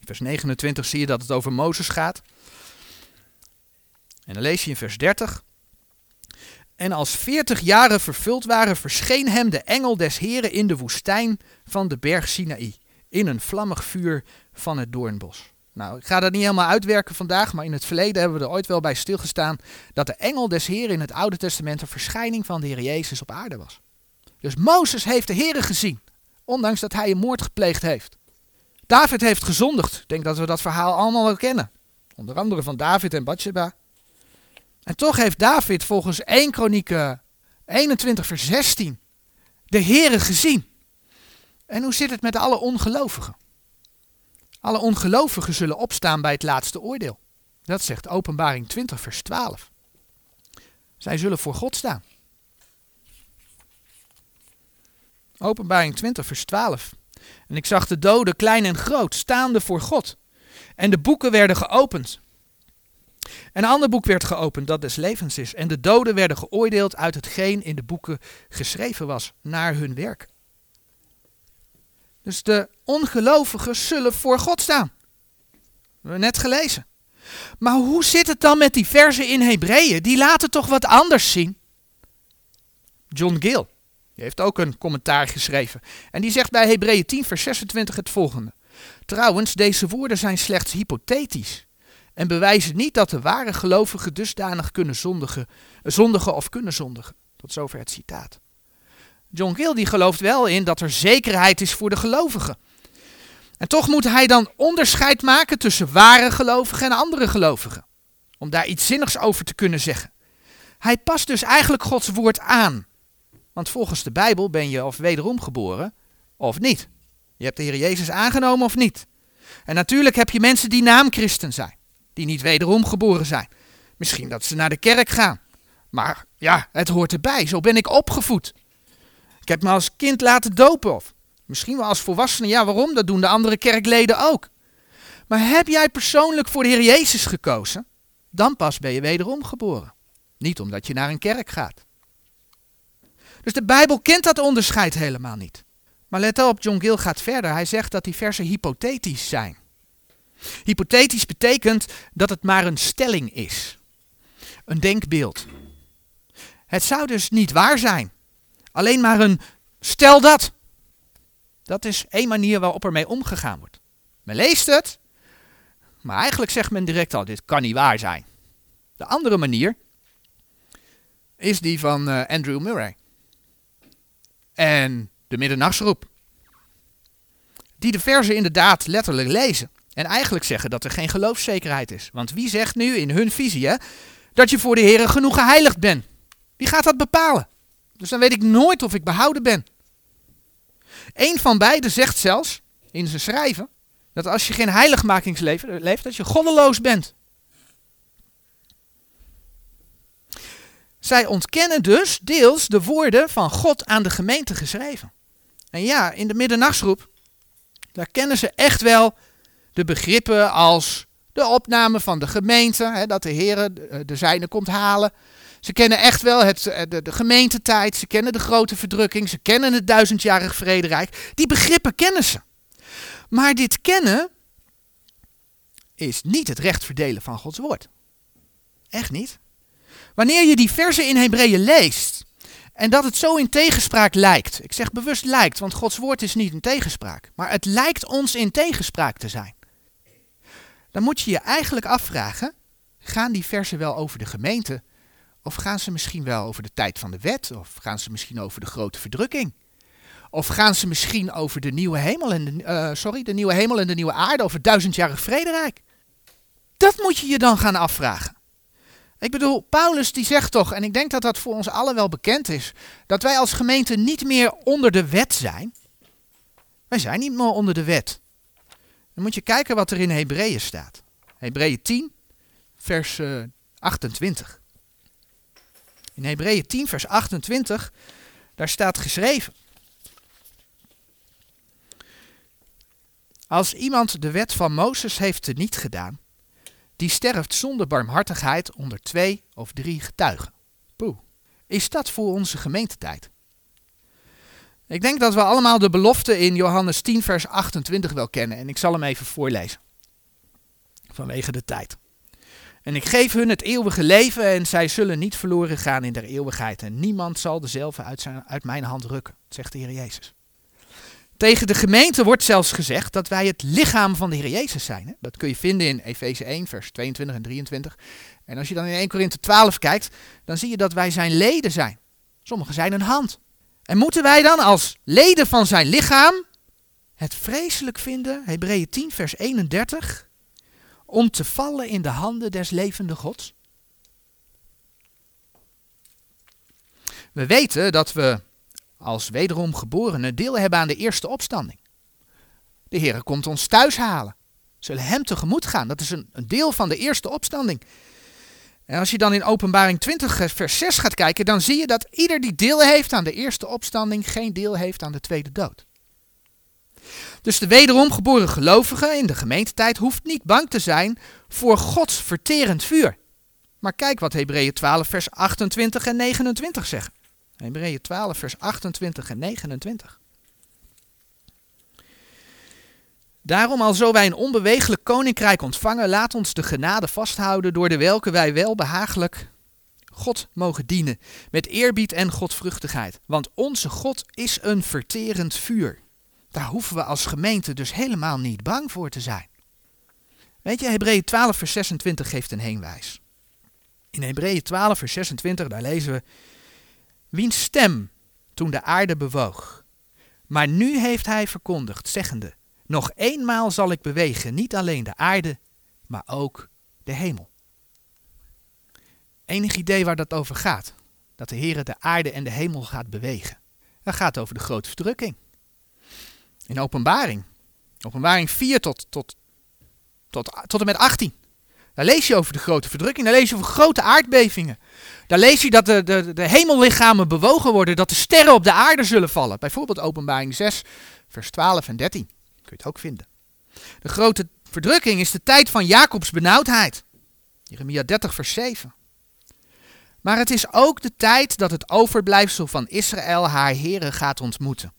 [SPEAKER 1] Vers 29 zie je dat het over Mozes gaat. En dan lees je in vers 30. En als veertig jaren vervuld waren, verscheen hem de engel des Heren in de woestijn van de berg Sinaï, in een vlammig vuur van het doornbos. Nou, ik ga dat niet helemaal uitwerken vandaag, maar in het verleden hebben we er ooit wel bij stilgestaan dat de engel des Heren in het Oude Testament een verschijning van de Heer Jezus op aarde was. Dus Mozes heeft de Heer gezien, ondanks dat hij een moord gepleegd heeft. David heeft gezondigd. Ik denk dat we dat verhaal allemaal wel kennen. Onder andere van David en Bathsheba. En toch heeft David volgens 1 Kronieken 21 vers 16 de Heere gezien. En hoe zit het met alle ongelovigen? Alle ongelovigen zullen opstaan bij het laatste oordeel. Dat zegt Openbaring 20 vers 12. Zij zullen voor God staan. Openbaring 20 vers 12. En ik zag de doden, klein en groot, staande voor God. En de boeken werden geopend. Een ander boek werd geopend, dat des levens is. En de doden werden geoordeeld uit hetgeen in de boeken geschreven was, naar hun werk. Dus de ongelovigen zullen voor God staan. We hebben net gelezen. Maar hoe zit het dan met die versen in Hebreeën? Die laten toch wat anders zien? John Gill, heeft ook een commentaar geschreven. En die zegt bij Hebreeën 10, vers 26 het volgende. Trouwens, deze woorden zijn slechts hypothetisch en bewijzen niet dat de ware gelovigen dusdanig kunnen zondigen, zondigen of kunnen zondigen. Tot zover het citaat. John Gill die gelooft wel in dat er zekerheid is voor de gelovigen. En toch moet hij dan onderscheid maken tussen ware gelovigen en andere gelovigen. Om daar iets zinnigs over te kunnen zeggen. Hij past dus eigenlijk Gods woord aan. Want volgens de Bijbel ben je of wederom geboren of niet. Je hebt de Heer Jezus aangenomen of niet. En natuurlijk heb je mensen die naamchristen zijn die niet wederom geboren zijn. Misschien dat ze naar de kerk gaan. Maar ja, het hoort erbij. Zo ben ik opgevoed. Ik heb me als kind laten dopen. Of misschien wel als volwassene. Ja, waarom? Dat doen de andere kerkleden ook. Maar heb jij persoonlijk voor de Heer Jezus gekozen? Dan pas ben je wederom geboren. Niet omdat je naar een kerk gaat. Dus de Bijbel kent dat onderscheid helemaal niet. Maar let op, John Gill gaat verder. Hij zegt dat die versen hypothetisch zijn. Hypothetisch betekent dat het maar een stelling is. Een denkbeeld. Het zou dus niet waar zijn. Alleen maar een stel dat. Dat is één manier waarop ermee omgegaan wordt. Men leest het, maar eigenlijk zegt men direct al, dit kan niet waar zijn. De andere manier is die van uh, Andrew Murray. En de middernachtsroep. Die de verzen inderdaad letterlijk lezen. En eigenlijk zeggen dat er geen geloofszekerheid is. Want wie zegt nu in hun visie hè, dat je voor de Heer genoeg geheiligd bent? Wie gaat dat bepalen? Dus dan weet ik nooit of ik behouden ben. Eén van beiden zegt zelfs in zijn schrijven dat als je geen heiligmakingsleven leeft, dat je goddeloos bent. Zij ontkennen dus deels de woorden van God aan de gemeente geschreven. En ja, in de middernachtsroep, daar kennen ze echt wel de begrippen als de opname van de gemeente, hè, dat de Heer de, de zijne komt halen. Ze kennen echt wel het, eh, de, de gemeentetijd, ze kennen de grote verdrukking, ze kennen het duizendjarig vrederijk. Die begrippen kennen ze. Maar dit kennen is niet het recht verdelen van Gods woord. Echt niet. Wanneer je die versen in Hebreeën leest en dat het zo in tegenspraak lijkt. Ik zeg bewust lijkt, want Gods woord is niet in tegenspraak. Maar het lijkt ons in tegenspraak te zijn. Dan moet je je eigenlijk afvragen, gaan die versen wel over de gemeente? Of gaan ze misschien wel over de tijd van de wet? Of gaan ze misschien over de grote verdrukking? Of gaan ze misschien over de nieuwe hemel en de, uh, sorry, de nieuwe hemel en de nieuwe aarde, over duizendjarig vrederijk? Dat moet je je dan gaan afvragen. Ik bedoel, Paulus die zegt toch, en ik denk dat dat voor ons allen wel bekend is, dat wij als gemeente niet meer onder de wet zijn. Wij zijn niet meer onder de wet. Dan moet je kijken wat er in Hebreeën staat. Hebreeën 10, vers uh, eh, 28. In Hebreeën 10, vers 28, daar staat geschreven. Als iemand de wet van Mozes heeft niet gedaan, die sterft zonder barmhartigheid onder twee of drie getuigen. Poeh. Is dat voor onze gemeentetijd? Ik denk dat we allemaal de belofte in Johannes 10, vers 28 wel kennen. En ik zal hem even voorlezen. Vanwege de tijd. En ik geef hun het eeuwige leven en zij zullen niet verloren gaan in der eeuwigheid. En niemand zal dezelfde uit, uit mijn hand rukken, zegt de Heer Jezus. Tegen de gemeente wordt zelfs gezegd dat wij het lichaam van de Heer Jezus zijn. Dat kun je vinden in Efeze 1, vers 22 en 23. En als je dan in 1 Korinthe 12 kijkt, dan zie je dat wij zijn leden zijn. Sommigen zijn een hand. En moeten wij dan als leden van zijn lichaam het vreselijk vinden, Hebreeën 10, vers 31, om te vallen in de handen des levende Gods? We weten dat we als wederom geborenen deel hebben aan de eerste opstanding. De Heer komt ons thuis halen. We zullen Hem tegemoet gaan. Dat is een, een deel van de eerste opstanding. En als je dan in Openbaring 20, vers 6 gaat kijken, dan zie je dat ieder die deel heeft aan de eerste opstanding geen deel heeft aan de tweede dood. Dus de wederom geboren gelovige in de gemeentetijd hoeft niet bang te zijn voor Gods verterend vuur. Maar kijk wat Hebreeën 12, vers 28 en 29 zeggen. Hebreeën 12, vers 28 en 29. Daarom, alzo wij een onbewegelijk koninkrijk ontvangen, laat ons de genade vasthouden, door de welke wij wel behagelijk God mogen dienen, met eerbied en godvruchtigheid. Want onze God is een verterend vuur. Daar hoeven we als gemeente dus helemaal niet bang voor te zijn. Weet je, Hebreeën 12, vers 26 geeft een heenwijs. In Hebreeën 12, vers 26, daar lezen we wiens stem toen de aarde bewoog. Maar nu heeft hij verkondigd, zeggende, nog eenmaal zal ik bewegen, niet alleen de aarde, maar ook de hemel. Enig idee waar dat over gaat? Dat de Heer de aarde en de hemel gaat bewegen. Dat gaat over de grote verdrukking. In openbaring. Openbaring 4 tot, tot, tot, tot en met 18. Daar lees je over de grote verdrukking, daar lees je over grote aardbevingen. Daar lees je dat de, de, de hemellichamen bewogen worden, dat de sterren op de aarde zullen vallen. Bijvoorbeeld openbaring 6, vers 12 en 13. Kun je het ook vinden. De grote verdrukking is de tijd van Jacobs benauwdheid. Jeremia 30, vers 7. Maar het is ook de tijd dat het overblijfsel van Israël haar heren gaat ontmoeten.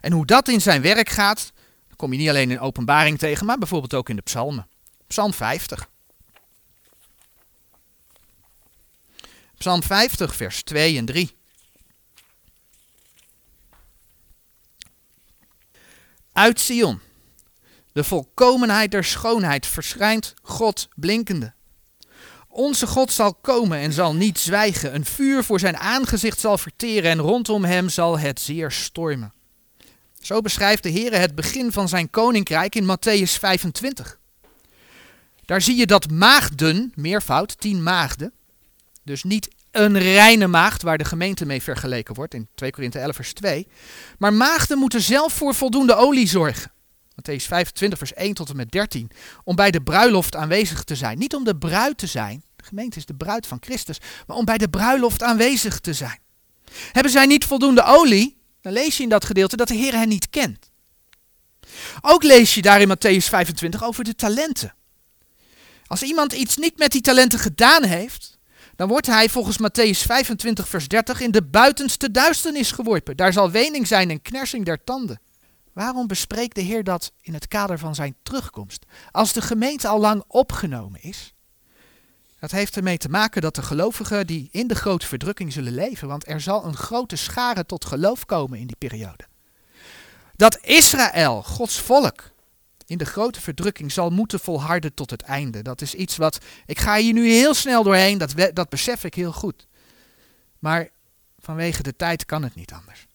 [SPEAKER 1] En hoe dat in zijn werk gaat, kom je niet alleen in openbaring tegen, maar bijvoorbeeld ook in de psalmen. Psalm 50. Psalm 50, vers 2 en 3. Uit Sion, de volkomenheid der schoonheid, verschijnt God blinkende. Onze God zal komen en zal niet zwijgen. Een vuur voor zijn aangezicht zal verteren en rondom hem zal het zeer stormen. Zo beschrijft de Heer het begin van zijn koninkrijk in Matthäus 25. Daar zie je dat maagden, meervoud, tien maagden, dus niet een reine maagd waar de gemeente mee vergeleken wordt in 2 Korinthe 11 vers 2, maar maagden moeten zelf voor voldoende olie zorgen. Matthäus 25 vers 1 tot en met 13, om bij de bruiloft aanwezig te zijn. Niet om de bruid te zijn, de gemeente is de bruid van Christus, maar om bij de bruiloft aanwezig te zijn. Hebben zij niet voldoende olie, dan lees je in dat gedeelte dat de Heer hen niet kent. Ook lees je daar in Matthäus 25 over de talenten. Als iemand iets niet met die talenten gedaan heeft, dan wordt hij volgens Matthäus 25 vers 30 in de buitenste duisternis geworpen. Daar zal wening zijn en knersing der tanden. Waarom bespreekt de Heer dat in het kader van zijn terugkomst? Als de gemeente al lang opgenomen is. Dat heeft ermee te maken dat de gelovigen die in de grote verdrukking zullen leven, want er zal een grote schare tot geloof komen in die periode. Dat Israël, Gods volk, in de grote verdrukking zal moeten volharden tot het einde. Dat is iets wat, ik ga hier nu heel snel doorheen, dat, dat besef ik heel goed. Maar vanwege de tijd kan het niet anders.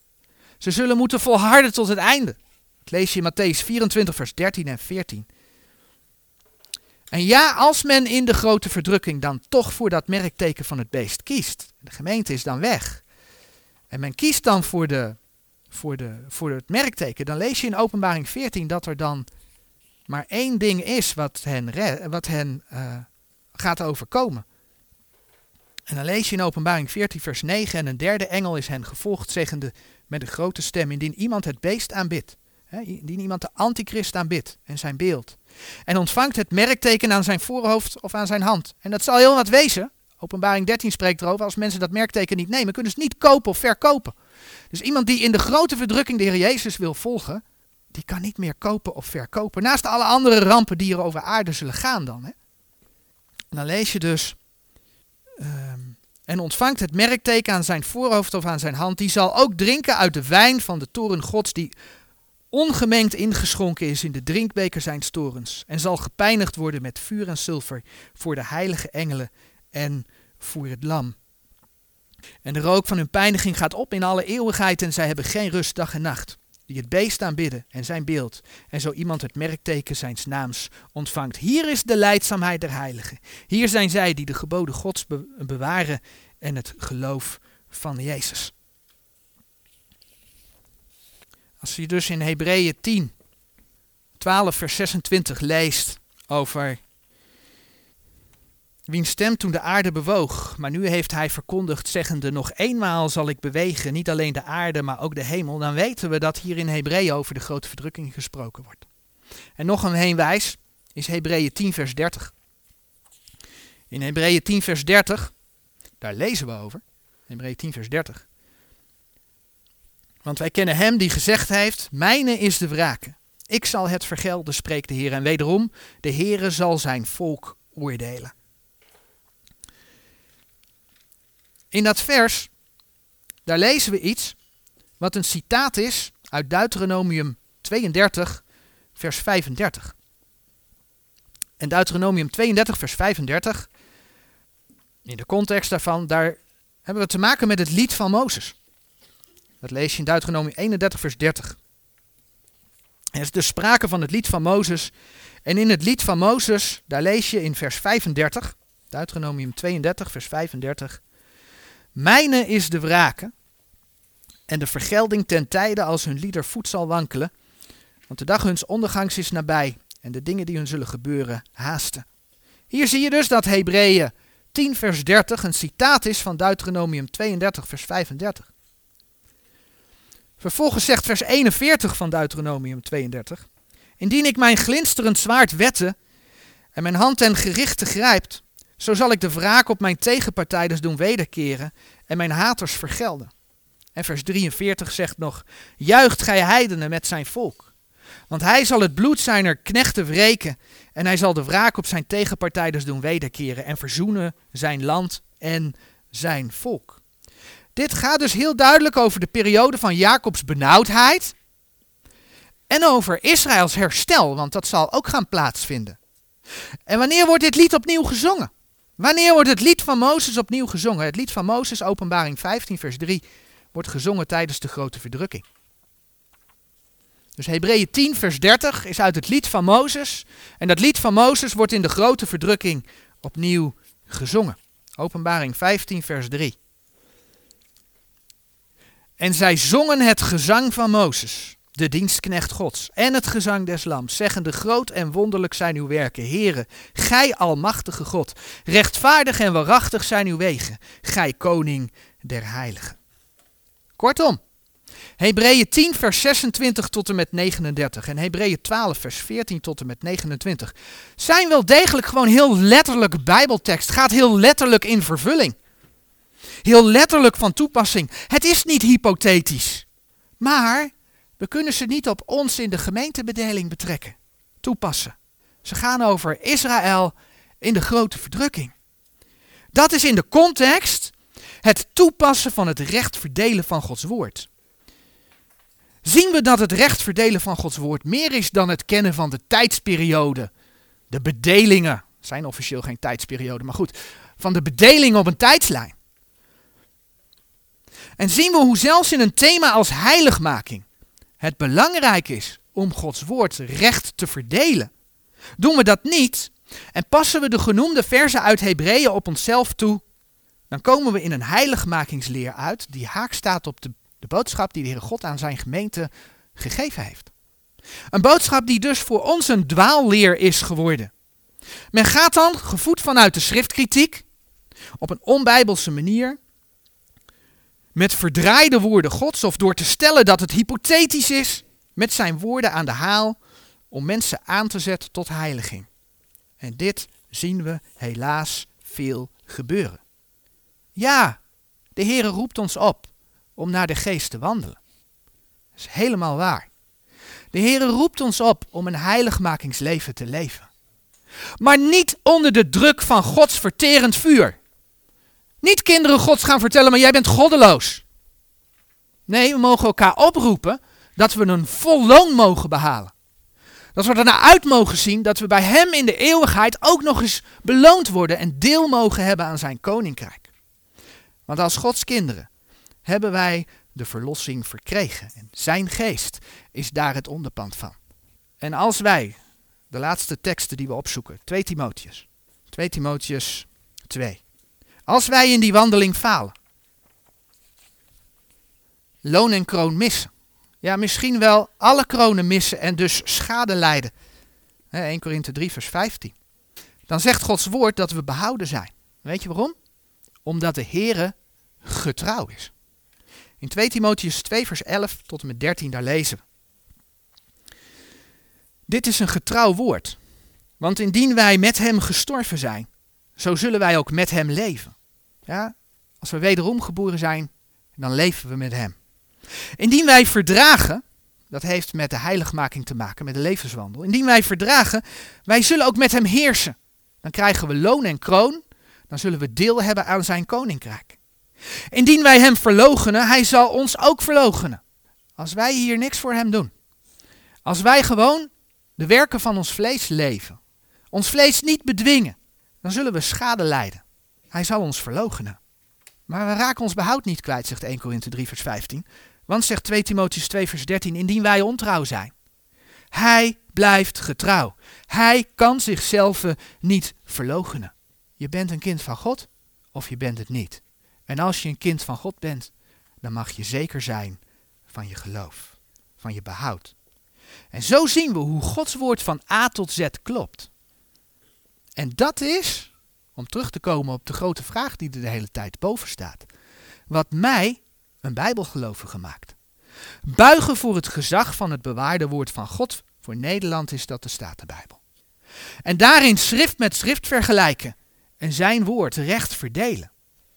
[SPEAKER 1] Ze zullen moeten volharden tot het einde. Dat lees je in Matthäus 24, vers 13 en 14. En ja, als men in de grote verdrukking dan toch voor dat merkteken van het beest kiest, de gemeente is dan weg, en men kiest dan voor, de, voor, de, voor het merkteken, dan lees je in Openbaring 14 dat er dan maar één ding is wat hen, wat hen uh, gaat overkomen. En dan lees je in Openbaring 14, vers 9, en een derde engel is hen gevolgd, zeggende met een grote stem, indien iemand het beest aanbidt, indien iemand de antichrist aanbidt en zijn beeld, en ontvangt het merkteken aan zijn voorhoofd of aan zijn hand. En dat zal heel wat wezen. Openbaring 13 spreekt erover, als mensen dat merkteken niet nemen, kunnen ze niet kopen of verkopen. Dus iemand die in de grote verdrukking de Heer Jezus wil volgen, die kan niet meer kopen of verkopen. Naast alle andere rampen die er over aarde zullen gaan dan. Hè? Dan lees je dus. Ehm, en ontvangt het merkteken aan zijn voorhoofd of aan zijn hand. Die zal ook drinken uit de wijn van de toren Gods, die ongemengd ingeschonken is in de drinkbeker zijn torens. En zal gepijnigd worden met vuur en zilver voor de heilige engelen en voor het lam. En de rook van hun pijniging gaat op in alle eeuwigheid en zij hebben geen rust dag en nacht die het beest aanbidden en zijn beeld, en zo iemand het merkteken zijns naams ontvangt. Hier is de leidzaamheid der heiligen. Hier zijn zij die de geboden Gods bewaren en het geloof van Jezus. Als je dus in Hebreeën 10, 12 vers 26 leest over Wiens stem toen de aarde bewoog, maar nu heeft hij verkondigd, zeggende: Nog eenmaal zal ik bewegen, niet alleen de aarde, maar ook de hemel. Dan weten we dat hier in Hebreeën over de grote verdrukking gesproken wordt. En nog een heenwijs is Hebreeën 10, vers 30. In Hebreeën 10, vers 30, daar lezen we over. Hebreeën 10, vers 30. Want wij kennen hem die gezegd heeft: Mijne is de wraken. Ik zal het vergelden, spreekt de Heer. En wederom, de Heere zal zijn volk oordelen. In dat vers, daar lezen we iets wat een citaat is uit Deuteronomium 32, vers 35. En Deuteronomium 32, vers 35, in de context daarvan, daar hebben we te maken met het lied van Mozes. Dat lees je in Deuteronomium 31, vers 30. Er is dus sprake van het lied van Mozes. En in het lied van Mozes, daar lees je in vers 35, Deuteronomium 32, vers 35. Mijne is de wrake en de vergelding ten tijde als hun lieder voet zal wankelen, want de dag huns ondergangs is nabij en de dingen die hun zullen gebeuren haasten. Hier zie je dus dat Hebreeën 10 vers 30 een citaat is van Deuteronomium 32 vers 35. Vervolgens zegt vers 41 van Deuteronomium 32, Indien ik mijn glinsterend zwaard wette en mijn hand ten gerichte grijpt, zo zal ik de wraak op mijn tegenpartijders doen wederkeren en mijn haters vergelden. En vers 43 zegt nog: Juicht gij heidenen met zijn volk. Want hij zal het bloed zijner knechten wreken. En hij zal de wraak op zijn tegenpartijders doen wederkeren. En verzoenen zijn land en zijn volk. Dit gaat dus heel duidelijk over de periode van Jacobs benauwdheid. En over Israëls herstel, want dat zal ook gaan plaatsvinden. En wanneer wordt dit lied opnieuw gezongen? Wanneer wordt het lied van Mozes opnieuw gezongen? Het lied van Mozes, openbaring 15, vers 3, wordt gezongen tijdens de grote verdrukking. Dus Hebreeën 10, vers 30 is uit het lied van Mozes. En dat lied van Mozes wordt in de grote verdrukking opnieuw gezongen. Openbaring 15, vers 3. En zij zongen het gezang van Mozes, de dienstknecht Gods, en het gezang des Lams, zeggende: Groot en wonderlijk zijn uw werken, Heere, gij almachtige God. Rechtvaardig en waarachtig zijn uw wegen, gij koning der heiligen. Kortom, Hebreeën 10, vers 26 tot en met 39 en Hebreeën 12, vers 14 tot en met 29 zijn wel degelijk gewoon heel letterlijk Bijbeltekst, gaat heel letterlijk in vervulling. Heel letterlijk van toepassing. Het is niet hypothetisch, maar we kunnen ze niet op ons in de gemeentebedeling betrekken, toepassen. Ze gaan over Israël in de grote verdrukking. Dat is in de context het toepassen van het recht verdelen van Gods woord zien we dat het recht verdelen van Gods woord meer is dan het kennen van de tijdsperiode. De bedelingen zijn officieel geen tijdsperiode, maar goed, van de bedeling op een tijdslijn. En zien we hoe zelfs in een thema als heiligmaking het belangrijk is om Gods woord recht te verdelen. Doen we dat niet en passen we de genoemde verzen uit Hebreeën op onszelf toe, dan komen we in een heiligmakingsleer uit die haak staat op de boodschap die de Heere God aan zijn gemeente gegeven heeft. Een boodschap die dus voor ons een dwaalleer is geworden. Men gaat dan, gevoed vanuit de schriftkritiek, op een onbijbelse manier, met verdraaide woorden Gods of door te stellen dat het hypothetisch is, met zijn woorden aan de haal om mensen aan te zetten tot heiliging. En dit zien we helaas veel gebeuren. Ja, de Heere roept ons op om naar de geest te wandelen. Dat is helemaal waar. De Heer roept ons op om een heiligmakingsleven te leven. Maar niet onder de druk van Gods verterend vuur. Niet kinderen Gods gaan vertellen, maar jij bent goddeloos. Nee, we mogen elkaar oproepen dat we een vol loon mogen behalen. Dat we ernaar uit mogen zien dat we bij Hem in de eeuwigheid ook nog eens beloond worden en deel mogen hebben aan Zijn koninkrijk. Want als Gods kinderen hebben wij de verlossing verkregen. En zijn geest is daar het onderpand van. En als wij, de laatste teksten die we opzoeken, 2 Timotheus, 2 Timotheus 2. Als wij in die wandeling falen, loon en kroon missen, ja misschien wel alle kronen missen en dus schade lijden, 1 Korinthe 3 vers 15, dan zegt Gods woord dat we behouden zijn. Weet je waarom? Omdat de Heere getrouw is. In 2 Timotheus 2 vers 11 tot en met 13 daar lezen we. Dit is een getrouw woord. Want indien wij met hem gestorven zijn, zo zullen wij ook met hem leven. Ja? Als we wederom geboren zijn, dan leven we met hem. Indien wij verdragen, dat heeft met de heiligmaking te maken, met de levenswandel. Indien wij verdragen, wij zullen ook met hem heersen. Dan krijgen we loon en kroon, dan zullen we deel hebben aan zijn koninkrijk. Indien wij hem verloochenen, hij zal ons ook verloochenen. Als wij hier niks voor hem doen. Als wij gewoon de werken van ons vlees leven. Ons vlees niet bedwingen. Dan zullen we schade lijden. Hij zal ons verloochenen. Maar we raken ons behoud niet kwijt, zegt 1 Korinthe 3 vers 15. Want zegt 2 Timotheus 2 vers 13, indien wij ontrouw zijn. Hij blijft getrouw. Hij kan zichzelf niet verloochenen. Je bent een kind van God of je bent het niet. En als je een kind van God bent, dan mag je zeker zijn van je geloof, van je behoud. En zo zien we hoe Gods woord van A tot Z klopt. En dat is, om terug te komen op de grote vraag die er de hele tijd boven staat, wat mij een bijbelgelovige maakt. Buigen voor het gezag van het bewaarde woord van God voor Nederland is dat de Statenbijbel. En daarin schrift met schrift vergelijken en zijn woord recht verdelen.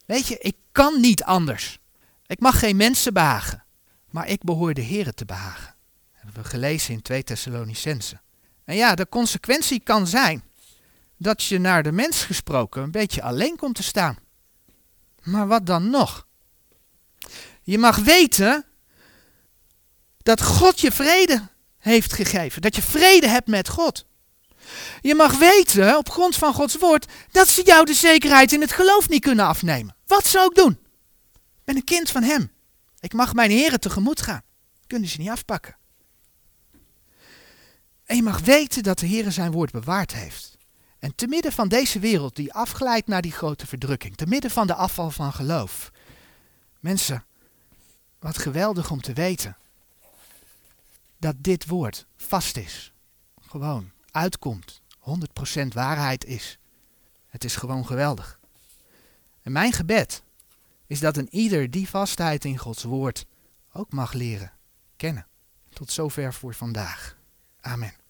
[SPEAKER 1] Weet je, ik kan niet anders. Ik mag geen mensen behagen, maar ik behoor de Here te behagen. Dat hebben we gelezen in 2 Thessalonicense. En ja, de consequentie kan zijn dat je naar de mens gesproken een beetje alleen komt te staan. Maar wat dan nog? Je mag weten dat God je vrede heeft gegeven. Dat je vrede hebt met God. Je mag weten, op grond van Gods woord, dat ze jou de zekerheid in het geloof niet kunnen afnemen. Wat ze ook doen. Ik ben een kind van Hem. Ik mag mijn heren tegemoet gaan. Kunnen ze niet afpakken. En je mag weten dat de Heer zijn woord bewaard heeft. En te midden van deze wereld die afglijdt naar die grote verdrukking, te midden van de afval van geloof. Mensen, wat geweldig om te weten dat dit woord vast is. Gewoon uitkomt. 100% waarheid is. Het is gewoon geweldig. En mijn gebed is dat een ieder die vastheid in Gods woord ook mag leren kennen. Tot zover voor vandaag. Amen.